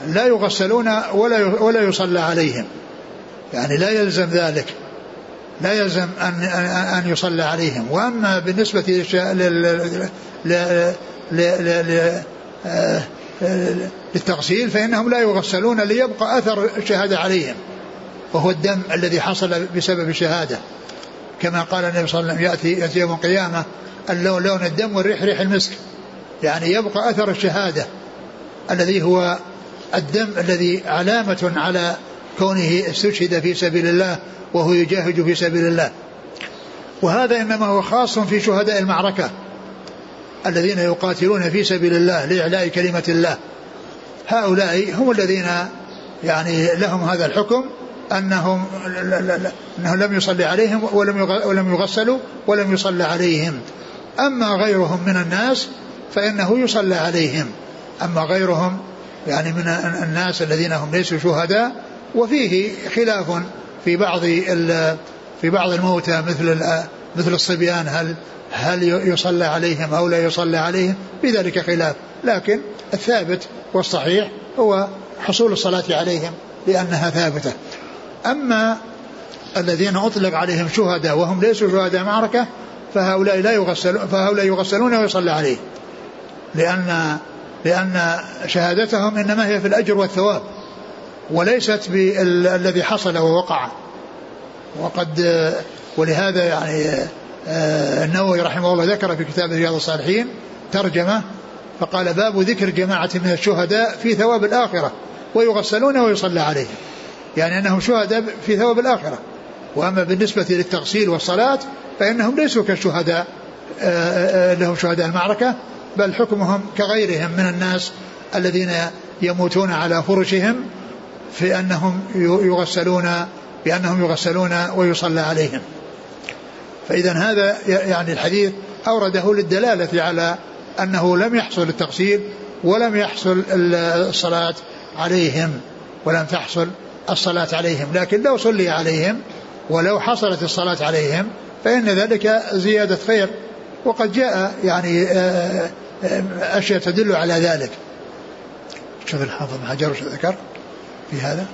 لا يغسلون ولا ولا يصلى عليهم. يعني لا يلزم ذلك. لا يلزم أن أن يصلى عليهم. وأما بالنسبة للتغسيل فإنهم لا يغسلون ليبقى أثر الشهادة عليهم. وهو الدم الذي حصل بسبب الشهادة. كما قال النبي صلى الله عليه وسلم يأتي, يوم القيامة اللون لون الدم والريح ريح المسك. يعني يبقى أثر الشهادة الذي هو الدم الذي علامة على كونه استشهد في سبيل الله وهو يجاهد في سبيل الله. وهذا إنما هو خاص في شهداء المعركة الذين يقاتلون في سبيل الله لإعلاء كلمة الله. هؤلاء هم الذين يعني لهم هذا الحكم أنهم أنه لم يصلي عليهم ولم يغسلوا ولم يصلى عليهم. أما غيرهم من الناس فإنه يصلى عليهم. أما غيرهم يعني من الناس الذين هم ليسوا شهداء وفيه خلاف في بعض في بعض الموتى مثل مثل الصبيان هل هل يصلى عليهم أو لا يصلى عليهم؟ بذلك خلاف. لكن الثابت والصحيح هو حصول الصلاة عليهم لأنها ثابتة. أما الذين أطلق عليهم شهداء وهم ليسوا شهداء معركة فهؤلاء لا يغسلون فهؤلاء يغسلون ويصلى عليهم لأن لأن شهادتهم إنما هي في الأجر والثواب. وليست بالذي حصل ووقع. وقد ولهذا يعني آه، النووي رحمه الله ذكر في كتاب رياض الصالحين ترجمة فقال باب ذكر جماعة من الشهداء في ثواب الآخرة ويغسلون ويصلى عليهم. يعني أنهم شهداء في ثواب الآخرة. وأما بالنسبة للتغسيل والصلاة فإنهم ليسوا كالشهداء آه، آه، لهم شهداء المعركة بل حكمهم كغيرهم من الناس الذين يموتون على فرشهم في أنهم يغسلون بأنهم يغسلون ويصلى عليهم. فإذا هذا يعني الحديث أورده للدلالة على أنه لم يحصل التغسيل ولم يحصل الصلاة عليهم ولم تحصل الصلاة عليهم. لكن لو صلي عليهم ولو حصلت الصلاة عليهم فإن ذلك زيادة خير وقد جاء يعني أشياء تدل على ذلك. شوف الحافظ حجر ذكر. في هذا؟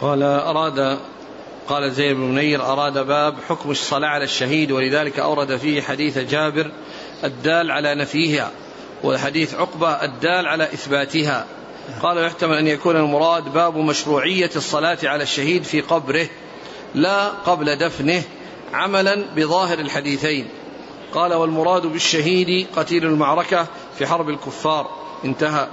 قال أراد قال زيد بن منير أراد باب حكم الصلاة على الشهيد ولذلك أورد فيه حديث جابر الدال على نفيها وحديث عقبة الدال على إثباتها. قال يحتمل أن يكون المراد باب مشروعية الصلاة على الشهيد في قبره لا قبل دفنه عملا بظاهر الحديثين. قال والمراد بالشهيد قتيل المعركة في حرب الكفار. انتهى.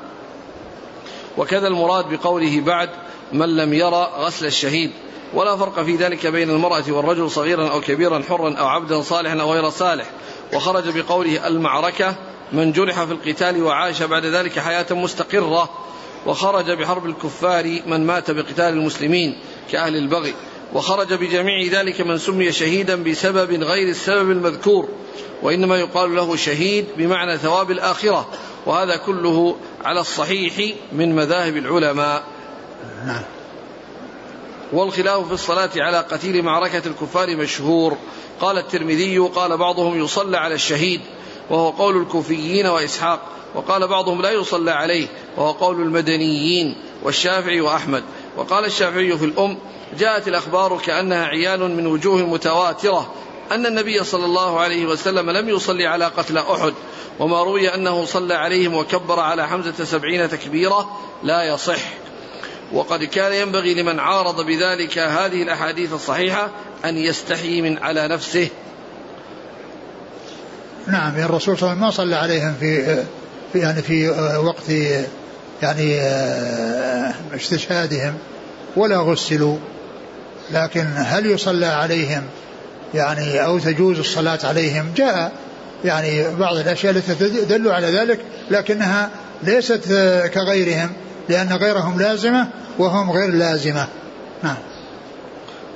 وكذا المراد بقوله بعد من لم يرى غسل الشهيد ولا فرق في ذلك بين المرأة والرجل صغيرا أو كبيرا حرا أو عبدا صالحا أو غير صالح. وخرج بقوله المعركة من جرح في القتال وعاش بعد ذلك حياة مستقرة وخرج بحرب الكفار من مات بقتال المسلمين كأهل البغي. وخرج بجميع ذلك من سمي شهيدا بسبب غير السبب المذكور. وإنما يقال له شهيد بمعنى ثواب الآخرة. وهذا كله على الصحيح من مذاهب العلماء. نعم. والخلاف في الصلاة على قتيل معركة الكفار مشهور. قال الترمذي قال بعضهم يصلى على الشهيد وهو قول الكوفيين وإسحاق وقال بعضهم لا يصلى عليه وهو قول المدنيين والشافعي وأحمد. وقال الشافعي في الأم جاءت الأخبار كأنها عيان من وجوه متواترة أن النبي صلى الله عليه وسلم لم يصلي على قتل أحد. وما روي أنه صلى عليهم وكبر على حمزة سبعين تكبيرة لا يصح. وقد كان ينبغي لمن عارض بذلك هذه الأحاديث الصحيحة أن يستحي من على نفسه. نعم الرسول صلى الله عليه وسلم ما صلى عليهم في في يعني في وقت يعني استشهادهم ولا غسلوا. لكن هل يصلى عليهم يعني أو تجوز الصلاة عليهم؟ جاء يعني بعض الأشياء التي تدل على ذلك لكنها ليست كغيرهم لأن غيرهم لازمة وهم غير لازمة. نعم.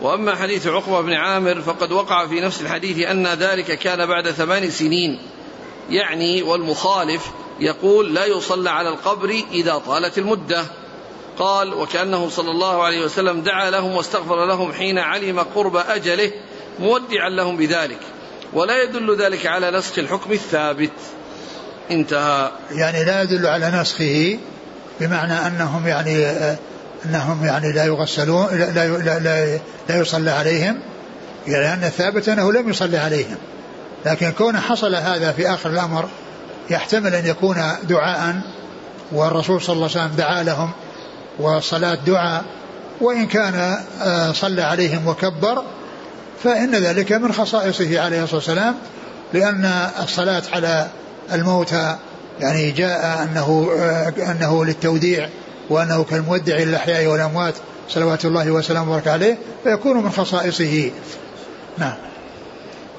وأما حديث عقبة بن عامر فقد وقع في نفس الحديث أن ذلك كان بعد ثمان سنين. يعني والمخالف يقول لا يصلى على القبر إذا طالت المدة. قال وكأنه صلى الله عليه وسلم دعا لهم واستغفر لهم حين علم قرب أجله مودعا لهم بذلك. ولا يدل ذلك على نسخ الحكم الثابت. انتهى. يعني لا يدل على نسخه بمعنى أنهم يعني أنهم يعني لا يغسلون لا, لا, لا, لا, لا يصلى عليهم. يعني لأن الثابت أنه لم يصلي عليهم. لكن كون حصل هذا في آخر الأمر يحتمل أن يكون دعاء والرسول صلى الله عليه وسلم دعا لهم وصلاة دعاء وإن كان آه، صلى عليهم وكبر فإن ذلك من خصائصه عليه الصلاة والسلام لأن الصلاة على الموتى يعني جاء أنه أنه للتوديع وأنه كالمودع للأحياء والأموات صلوات الله وسلامه وبركاته عليه فيكون من خصائصه. نعم.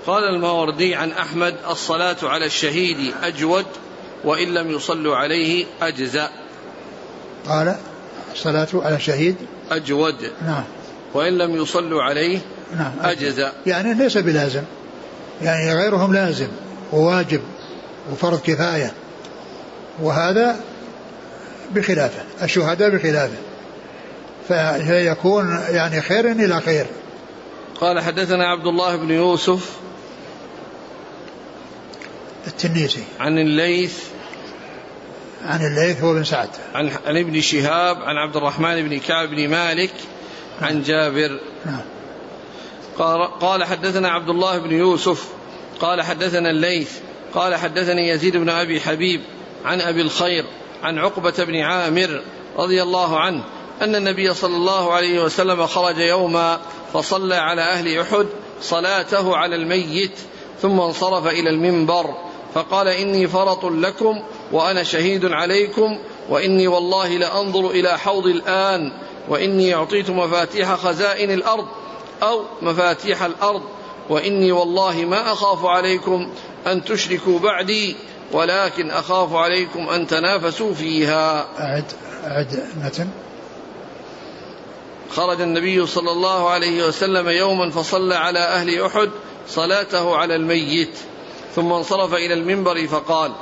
قال الماوردي عن أحمد الصلاة على الشهيد أجود وإن لم يصلوا عليه أجزاء قال الصلاة على الشهيد أجود. نعم. وإن لم يصلوا عليه نعم. أجزاء يعني ليس بلازم. يعني غيرهم لازم وواجب وفرض كفاية. وهذا بخلافه الشهداء بخلافه. فيكون يعني خير إلى خير. قال حدثنا عبد الله بن يوسف التنيسي. عن الليث. عن الليث هو بن سعد. عن عن ابن شهاب عن عبد الرحمن بن كعب بن مالك عن. جابر. نعم. قال, حدثنا عبد الله بن يوسف قال حدثنا الليث قال حدثني يزيد بن أبي حبيب عن أبي الخير عن عقبة بن عامر رضي الله عنه أن النبي صلى الله عليه وسلم خرج يوما فصلى على أهل أحد صلاته على الميت ثم انصرف إلى المنبر فقال إني فرط لكم وأنا شهيد عليكم وإني والله لأنظر إلى حوض الآن وإني أعطيت مفاتيح خزائن الأرض أو مفاتيح الأرض وإني والله ما أخاف عليكم أن تشركوا بعدي ولكن أخاف عليكم أن تنافسوا فيها. أعد أعد متن. خرج النبي صلى الله عليه وسلم يوما فصلى على أهل أحد صلاته على الميت ثم انصرف إلى المنبر فقال: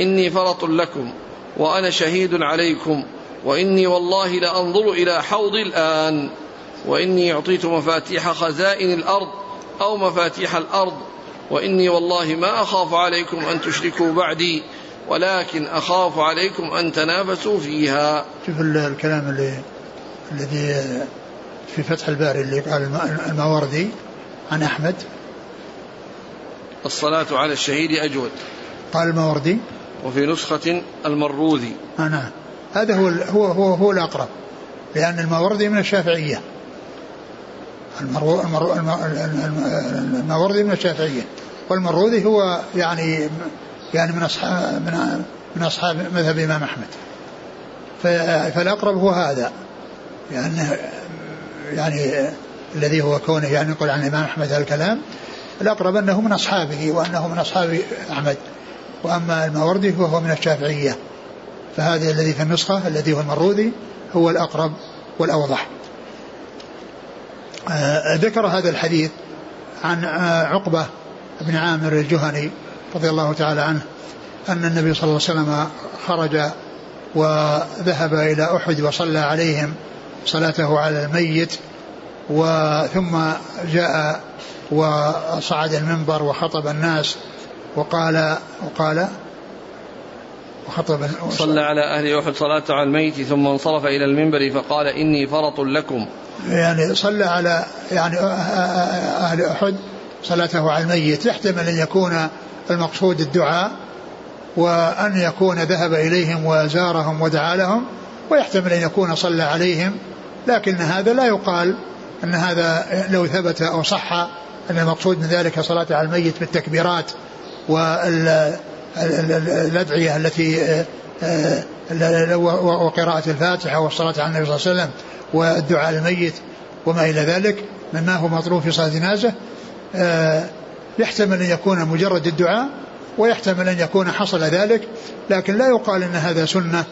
إني فرط لكم وأنا شهيد عليكم وإني والله لأنظر إلى حوض الآن وإني أعطيت مفاتيح خزائن الأرض أو مفاتيح الأرض وإني والله ما أخاف عليكم أن تشركوا بعدي ولكن أخاف عليكم أن تنافسوا فيها. شوف الكلام اللي الذي في فتح الباري اللي قال الماوردي عن أحمد. الصلاة على الشهيد أجود. قال الماوردي. وفي نسخة المروذي. آه نعم. هذا هو هو هو, هو الأقرب لأن الماوردي من الشافعية. المرو المرو الماوردي من الشافعية والمروذي هو يعني يعني من أصحاب من, من أصحاب مذهب الإمام أحمد. فالأقرب هو هذا لأنه يعني الذي هو كونه يعني يقول عن الإمام أحمد هذا الكلام. الأقرب أنه من أصحابه وأنه من أصحاب أحمد. وأما الماوردي فهو من الشافعية. فهذا الذي في النسخة الذي هو المروذي هو الأقرب والأوضح. ذكر هذا الحديث عن آه عقبة بن عامر الجهني رضي الله تعالى عنه أن النبي صلى الله عليه وسلم خرج وذهب إلى أحد وصلى عليهم صلاته على الميت وثم جاء وصعد المنبر وخطب الناس وقال وقال وخطب صلى على أهل أحد صلاة على الميت ثم انصرف إلى المنبر فقال إني فرط لكم. يعني صلى على يعني أهل أحد صلاته على الميت يحتمل أن يكون المقصود الدعاء وأن يكون ذهب إليهم وزارهم ودعا لهم ويحتمل أن يكون صلى عليهم لكن هذا لا يقال أن هذا لو ثبت أو صح أن المقصود من ذلك صلاة على الميت بالتكبيرات والأدعية التي وقراءة الفاتحة والصلاة على النبي صلى الله عليه وسلم. والدعاء الميت وما إلى ذلك مما هو مطلوب في صلاة الجنازة. آه، يحتمل أن يكون مجرد الدعاء ويحتمل أن يكون حصل ذلك لكن لا يقال أن هذا سنة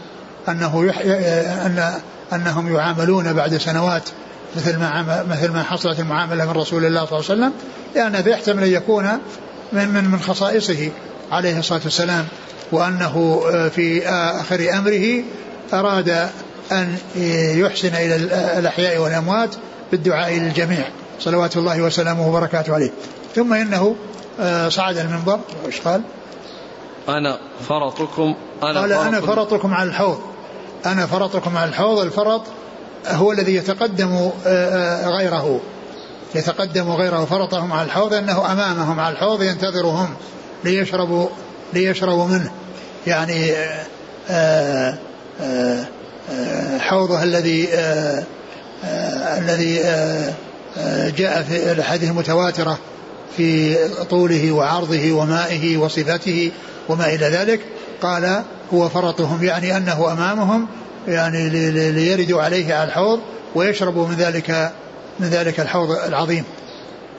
أنه يح... أن أنهم يعاملون بعد سنوات مثل ما مثل ما حصلت المعاملة من رسول الله صلى الله عليه وسلم. لأن هذا يحتمل أن يكون من من من خصائصه عليه الصلاة والسلام وأنه آه، في آخر أمره أراد أن يحسن إلى الأحياء والأموات بالدعاء للجميع صلوات الله وسلامه وبركاته عليه. ثم إنه آه، صعد المنبر إيش قال؟ أنا فرطكم أنا قال أنا فرطكم. على الحوض. أنا فرطكم على الحوض الفرط هو الذي يتقدم آه، آه، غيره. يتقدم غيره فرطهم على الحوض أنه أمامهم على الحوض ينتظرهم ليشربوا ليشربوا منه. يعني آآ آآ حوضه الذي الذي جاء في الأحاديث المتواترة في طوله وعرضه ومائه وصفته وما إلى ذلك قال هو فرطهم يعني أنه أمامهم يعني ليردوا عليه على الحوض ويشربوا من ذلك من ذلك الحوض العظيم.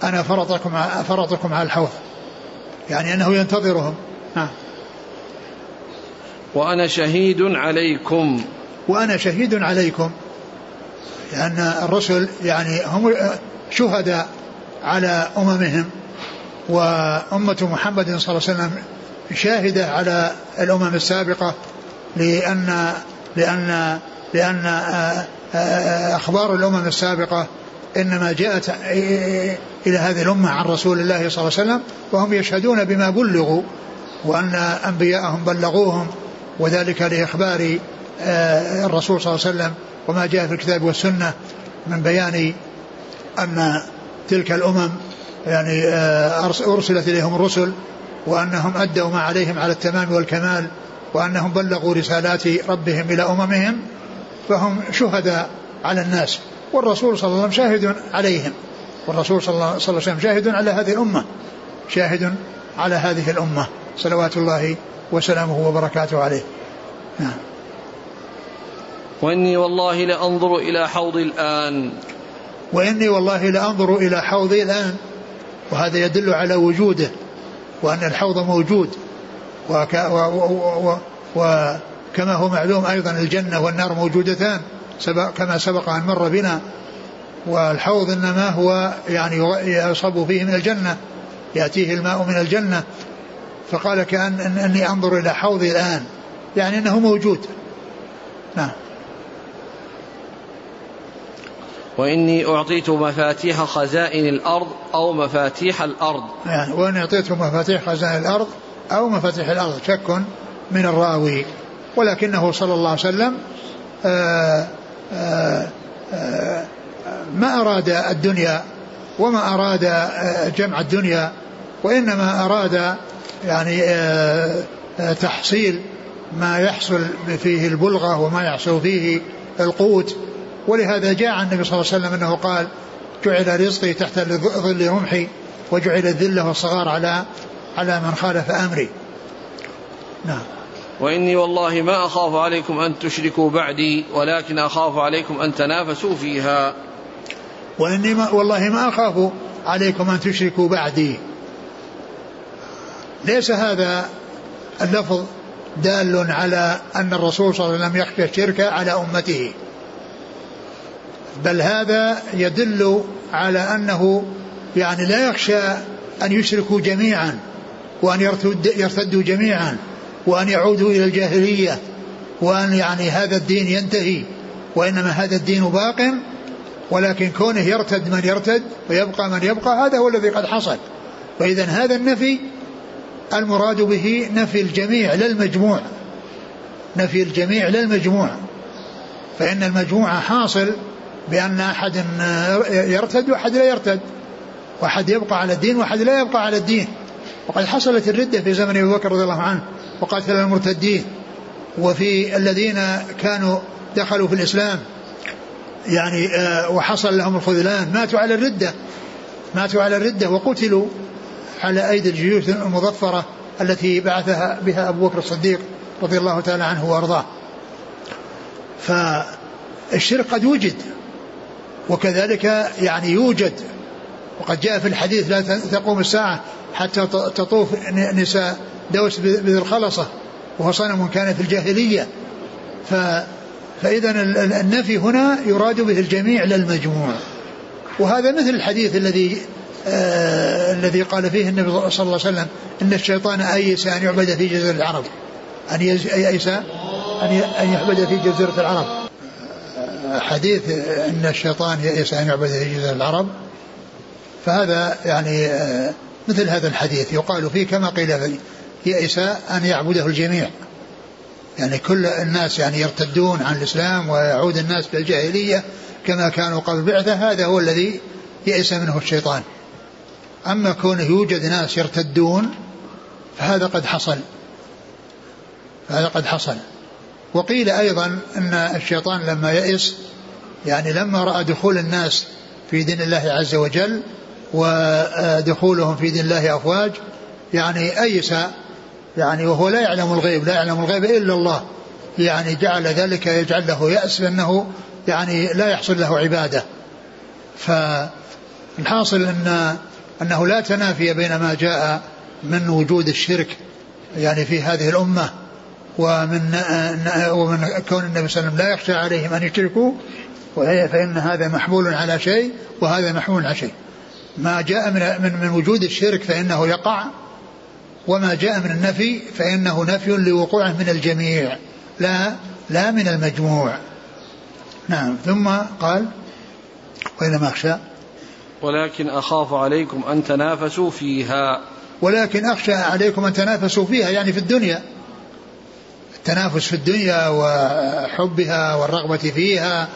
أنا فرطكم فرطكم على الحوض. يعني أنه ينتظرهم. نعم. وأنا شهيد عليكم. وأنا شهيد عليكم. لأن الرسل يعني هم شهداء على أممهم وأمة محمد صلى الله عليه وسلم شاهدة على الأمم السابقة لأن لأن لأن آه، آه، أخبار الأمم السابقة إنما جاءت إلى هذه الأمة عن رسول الله صلى الله عليه وسلم وهم يشهدون بما بلغوا وأن أنبياءهم بلغوهم وذلك لإخبار الرسول صلى الله عليه وسلم وما جاء في الكتاب والسنة من بيان أن تلك الأمم يعني آه، أرسلت إليهم الرسل وأنهم أدوا ما عليهم على التمام والكمال وأنهم بلغوا رسالات ربهم إلى أممهم فهم شهداء على الناس والرسول صلى الله عليه وسلم شاهد عليهم والرسول صلى الله عليه وسلم شاهد على هذه الأمة شاهد على هذه الأمة. صلوات الله وسلامه وبركاته عليه. نعم. وإني والله لأنظر إلى حوضي الآن. وإني والله لأنظر إلى حوضي الآن. وهذا يدل على وجوده وأن الحوض موجود. وك و و و وكما هو معلوم أيضا الجنة والنار موجودتان سبق كما سبق أن مر بنا. والحوض إنما هو يعني يصب فيه من الجنة يأتيه الماء من الجنة. فقال كأن أني أنظر إلى حوضي الآن. يعني أنه موجود. نعم. وإني أعطيت مفاتيح خزائن الأرض أو مفاتيح الأرض. يعني وإني أعطيت مفاتيح خزائن الأرض أو مفاتيح الأرض شك من الراوي. ولكنه صلى الله عليه وسلم آه، آه، آآ ما أراد الدنيا وما أراد آه، جمع الدنيا وإنما أراد يعني تحصيل ما يحصل فيه البلغة وما يحصل فيه القوت. ولهذا جاء عن النبي صلى الله عليه وسلم أنه قال جعل رزقي تحت ظل رمحي وجعل الذلة والصغار على على من خالف أمري. نعم. وإني والله ما أخاف عليكم أن تشركوا بعدي ولكن أخاف عليكم أن تنافسوا فيها. وإني ما والله ما أخاف عليكم أن تشركوا بعدي. ليس هذا اللفظ دال على أن الرسول صلى الله عليه وسلم يخشى الشرك على أمته. بل هذا يدل على أنه يعني لا يخشى أن يشركوا جميعا وأن يرتدوا جميعا وأن يعودوا إلى الجاهلية وأن يعني هذا الدين ينتهي وإنما هذا الدين باق ولكن كونه يرتد من يرتد ويبقى من يبقى هذا هو الذي قد حصل. فإذا هذا النفي المراد به نفي الجميع لا المجموع. نفي الجميع لا المجموع. فإن المجموع حاصل بأن أحد يرتد وأحد لا يرتد. وأحد يبقى على الدين وأحد لا يبقى على الدين. وقد حصلت الردة في زمن أبي بكر رضي الله عنه وقاتل المرتدين. وفي الذين كانوا دخلوا في الإسلام يعني آه، وحصل لهم الخذلان ماتوا على الردة. ماتوا على الردة وقتلوا على أيدي الجيوش المظفرة التي بعثها بها أبو بكر الصديق رضي الله تعالى عنه وأرضاه. فالشرك قد وجد. وكذلك يعني يوجد وقد جاء في الحديث لا تقوم الساعة حتى تطوف نساء دوس بذي الخلصة وهو صنم كان في الجاهلية. فإذا النفي هنا يراد به الجميع للمجموع وهذا مثل الحديث الذي آه الذي قال فيه النبي صلى الله عليه وسلم إن الشيطان ايس ان يعبد في جزيرة العرب. أن ييس أن يعبد في جزيرة العرب. حديث إن الشيطان يئس أن يعبد في العرب فهذا يعني آه مثل هذا الحديث يقال فيه كما قيل فيه يئس أن يعبده الجميع. يعني كل الناس يعني يرتدون عن الإسلام ويعود الناس بالجاهليه كما كانوا قبل بعثة هذا هو الذي يئس منه الشيطان. أما كونه يوجد ناس يرتدون فهذا قد حصل. فهذا قد حصل. وقيل أيضا أن الشيطان لما يئس يعني لما رأى دخول الناس في دين الله عز وجل ودخولهم في دين الله أفواج يعني أيس يعني وهو لا يعلم الغيب لا يعلم الغيب إلا الله يعني جعل ذلك يجعل له يأس بأنه يعني لا يحصل له عبادة. فالحاصل أن أنه لا تنافي بين ما جاء من وجود الشرك يعني في هذه الأمة. ومن ومن كون النبي صلى الله عليه وسلم لا يخشى عليهم أن يشركوا فإن هذا محمول على شيء وهذا محمول على شيء. ما جاء من من, من وجود الشرك فإنه يقع وما جاء من النفي فإنه نفي لوقوعه من الجميع لا لا من المجموع. نعم ثم قال وإنما أخشى. ولكن أخاف عليكم أن تنافسوا فيها. ولكن أخشى عليكم أن تنافسوا فيها يعني في الدنيا. التنافس في الدنيا وحبها والرغبة فيها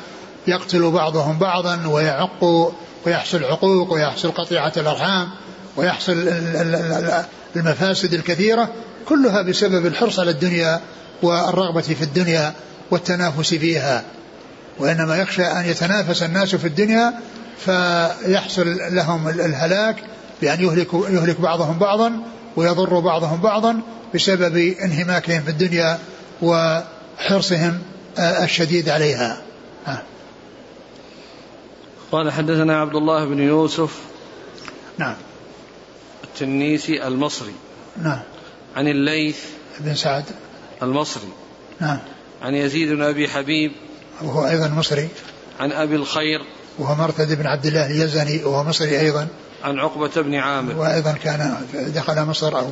يقتل بعضهم بعضا ويعق ويحصل عقوق ويحصل قطيعة الأرحام ويحصل المفاسد الكثيرة كلها بسبب الحرص على الدنيا والرغبة في الدنيا والتنافس فيها. وإنما يخشى أن يتنافس الناس في الدنيا فيحصل لهم الهلاك بأن يهلك, يهلك بعضهم بعضا ويضر بعضهم بعضا بسبب انهماكهم في الدنيا وحرصهم الشديد عليها. قال حدثنا عبد الله بن يوسف نعم. التنيسي المصري. نعم. عن الليث بن سعد. المصري. نعم. عن يزيد بن أبي حبيب. وهو أيضا مصري. عن أبي الخير. وهو مرثد بن عبد الله اليزني وهو مصري أيضا. عن عقبة بن عامر. وأيضا كان دخل مصر أو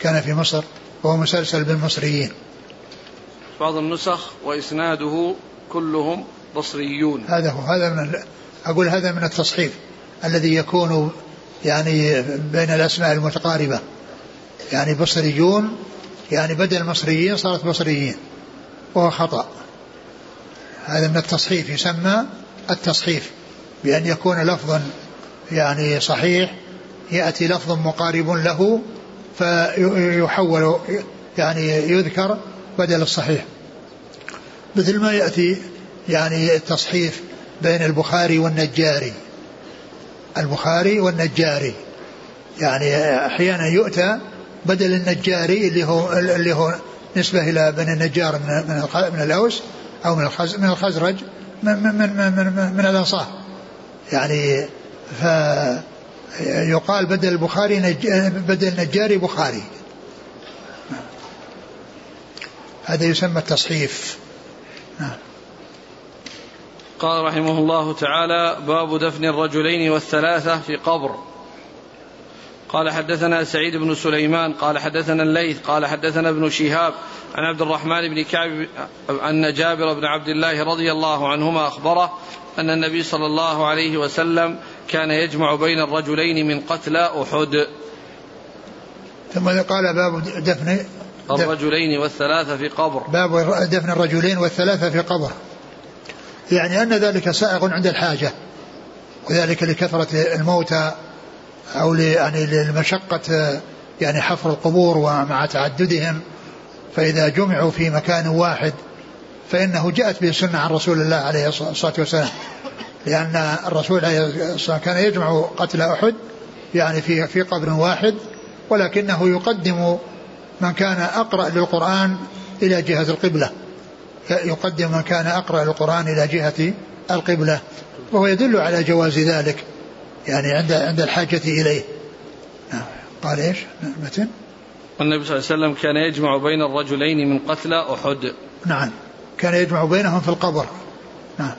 كان في مصر وهو مسلسل بالمصريين. بعض النسخ وإسناده كلهم بصريون. هذا هو هذا من أقول هذا من التصحيف الذي يكون يعني بين الأسماء المتقاربة. يعني بصريون يعني بدل مصريين صارت بصريين وهو خطأ. هذا من التصحيف يسمى التصحيف بأن يكون لفظا يعني صحيح يأتي لفظ مقارب له فيحول يعني يذكر بدل الصحيح. مثل ما يأتي يعني التصحيف بين البخاري والنجاري. البخاري والنجاري. يعني أحيانا يؤتى بدل النجاري اللي هو اللي هو نسبة إلى بني النجار من من من الأوس أو من الخز من الخزرج من من من من, من الأنصار. يعني فيقال بدل البخاري نج... بدل النجاري بخاري. هذا يسمى التصحيف. نعم. قال رحمه الله تعالى باب دفن الرجلين والثلاثة في قبر. قال حدثنا سعيد بن سليمان قال حدثنا الليث قال حدثنا ابن شهاب عن عبد الرحمن بن كعب أن جابر بن عبد الله رضي الله عنهما أخبره أن النبي صلى الله عليه وسلم كان يجمع بين الرجلين من قتلى أحد. ثم قال باب دفن الرجلين والثلاثة في قبر. باب دفن الرجلين والثلاثة في قبر. يعني أن ذلك سائغ عند الحاجة وذلك لكثرة الموتى أو يعني لمشقة يعني حفر القبور ومع تعددهم. فإذا جمعوا في مكان واحد فإنه جاءت به السنة عن رسول الله عليه الصلاة والسلام. لأن الرسول عليه الصلاة والسلام كان يجمع قتل أحد يعني في في قبر واحد ولكنه يقدم من كان أقرأ للقرآن إلى جهة القبلة. يقدم من كان أقرأ للقرآن إلى جهة القبلة. وهو يدل على جواز ذلك. يعني عند عند الحاجة إليه. قال إيش؟ متن؟ والنبي صلى الله عليه وسلم كان يجمع بين الرجلين من قتلى أحد. نعم. كان يجمع بينهم في القبر. نعم.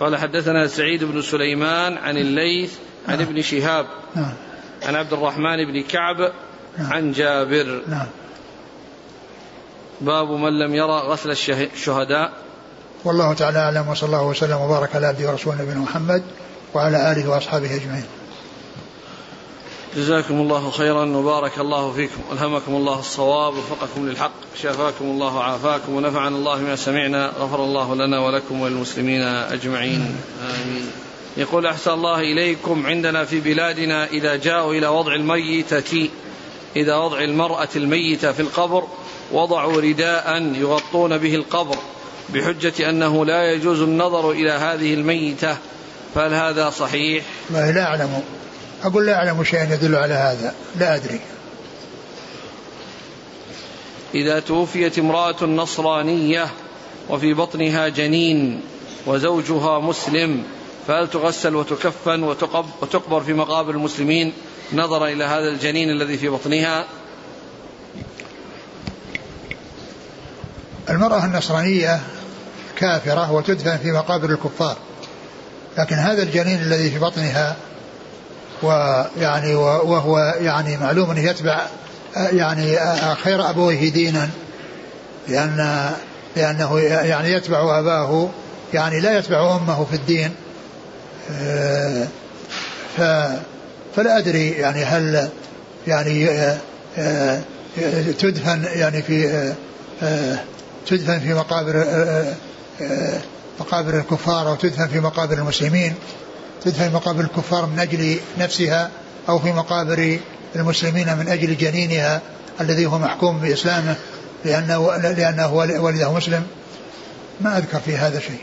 قال حدثنا سعيد بن سليمان عن الليث عن نعم. ابن شهاب نعم. عن عبد الرحمن بن كعب نعم. عن جابر. نعم. باب من لم يرى غسل الشهداء والله تعالى أعلم وصلى الله وسلم وبارك على عبده ورسوله نبينا محمد وعلى آله وأصحابه أجمعين. جزاكم الله خيرا وبارك الله فيكم. ألهمكم الله الصواب وفقكم للحق شافاكم الله وعافاكم ونفعنا الله ما سمعنا غفر الله لنا ولكم وللمسلمين أجمعين. آمين. يقول أحسن الله إليكم عندنا في بلادنا إذا جاءوا إلى وضع الميتة إذا وضع المرأة الميتة في القبر وضعوا رداء يغطون به القبر بحجة أنه لا يجوز النظر إلى هذه الميتة. فهل هذا صحيح؟ ما لا أعلم. أقول لا أعلم شيئا يدل على هذا. لا أدري. إذا توفيت امرأة نصرانية وفي بطنها جنين وزوجها مسلم فهل تغسل وتكفن وتقبر في مقابر المسلمين؟ نظرا إلى هذا الجنين الذي في بطنها. المرأة النصرانية كافرة وتدفن في مقابر الكفار. لكن هذا الجنين الذي في بطنها ويعني وهو يعني معلوم انه يتبع يعني خير أبويه دينا لأن لأنه يعني يتبع أباه يعني لا يتبع أمه في الدين. ف فلا أدري يعني هل يعني تدفن يعني في تدفن في مقابر مقابر الكفار أو تدفن في مقابر المسلمين تدفن في مقابر الكفار من أجل نفسها أو في مقابر المسلمين من أجل جنينها الذي هو محكوم بإسلامه لأنه, لأنه ولده مسلم. ما أذكر في هذا شيء.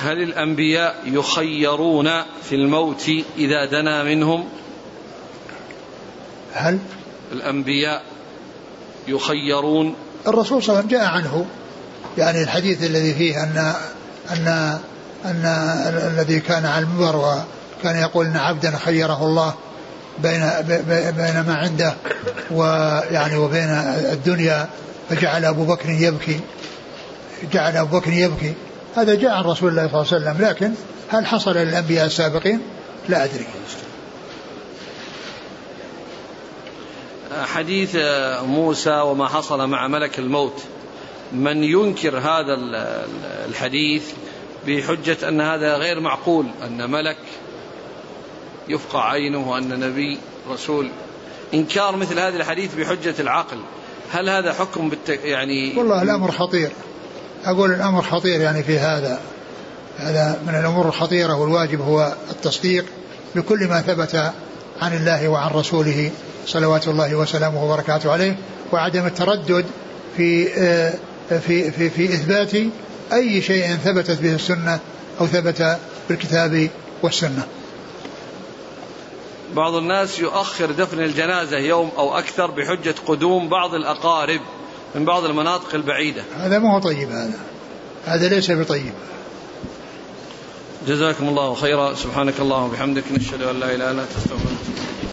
هل الأنبياء يخيرون في الموت إذا دنا منهم؟ هل؟ الأنبياء يخيرون. الرسول صلى الله عليه وسلم جاء عنه يعني الحديث الذي فيه أن أن أن الذي كان على المنبر وكان يقول أن عبدا خيره الله بين بين ما عنده ويعني وبين الدنيا فجعل أبو بكر يبكي جعل أبو بكر يبكي. هذا جاء عن رسول الله صلى الله عليه وسلم لكن هل حصل للأنبياء السابقين؟ لا أدري. حديث موسى وما حصل مع ملك الموت. من ينكر هذا الحديث بحجة أن هذا غير معقول أن ملك يفقع عينه وأن نبي رسول. إنكار مثل هذه الحديث بحجة العقل. هل هذا حكم بالتك يعني والله الأمر خطير. أقول الأمر خطير يعني في هذا. هذا من الأمور الخطيرة والواجب هو التصديق بكل ما ثبت عن الله وعن رسوله. صلوات الله وسلامه وبركاته عليه وعدم التردد في آه، في في, في إثبات أي شيء ثبتت به السنة أو ثبت بالكتاب والسنة. بعض الناس يؤخر دفن الجنازة يوم أو أكثر بحجة قدوم بعض الأقارب من بعض المناطق البعيدة. هذا ما هو طيب هذا هذا ليس بطيب. جزاكم الله خيرا. سبحانك اللهم وبحمدك نشهد أن لا إله إلا أنت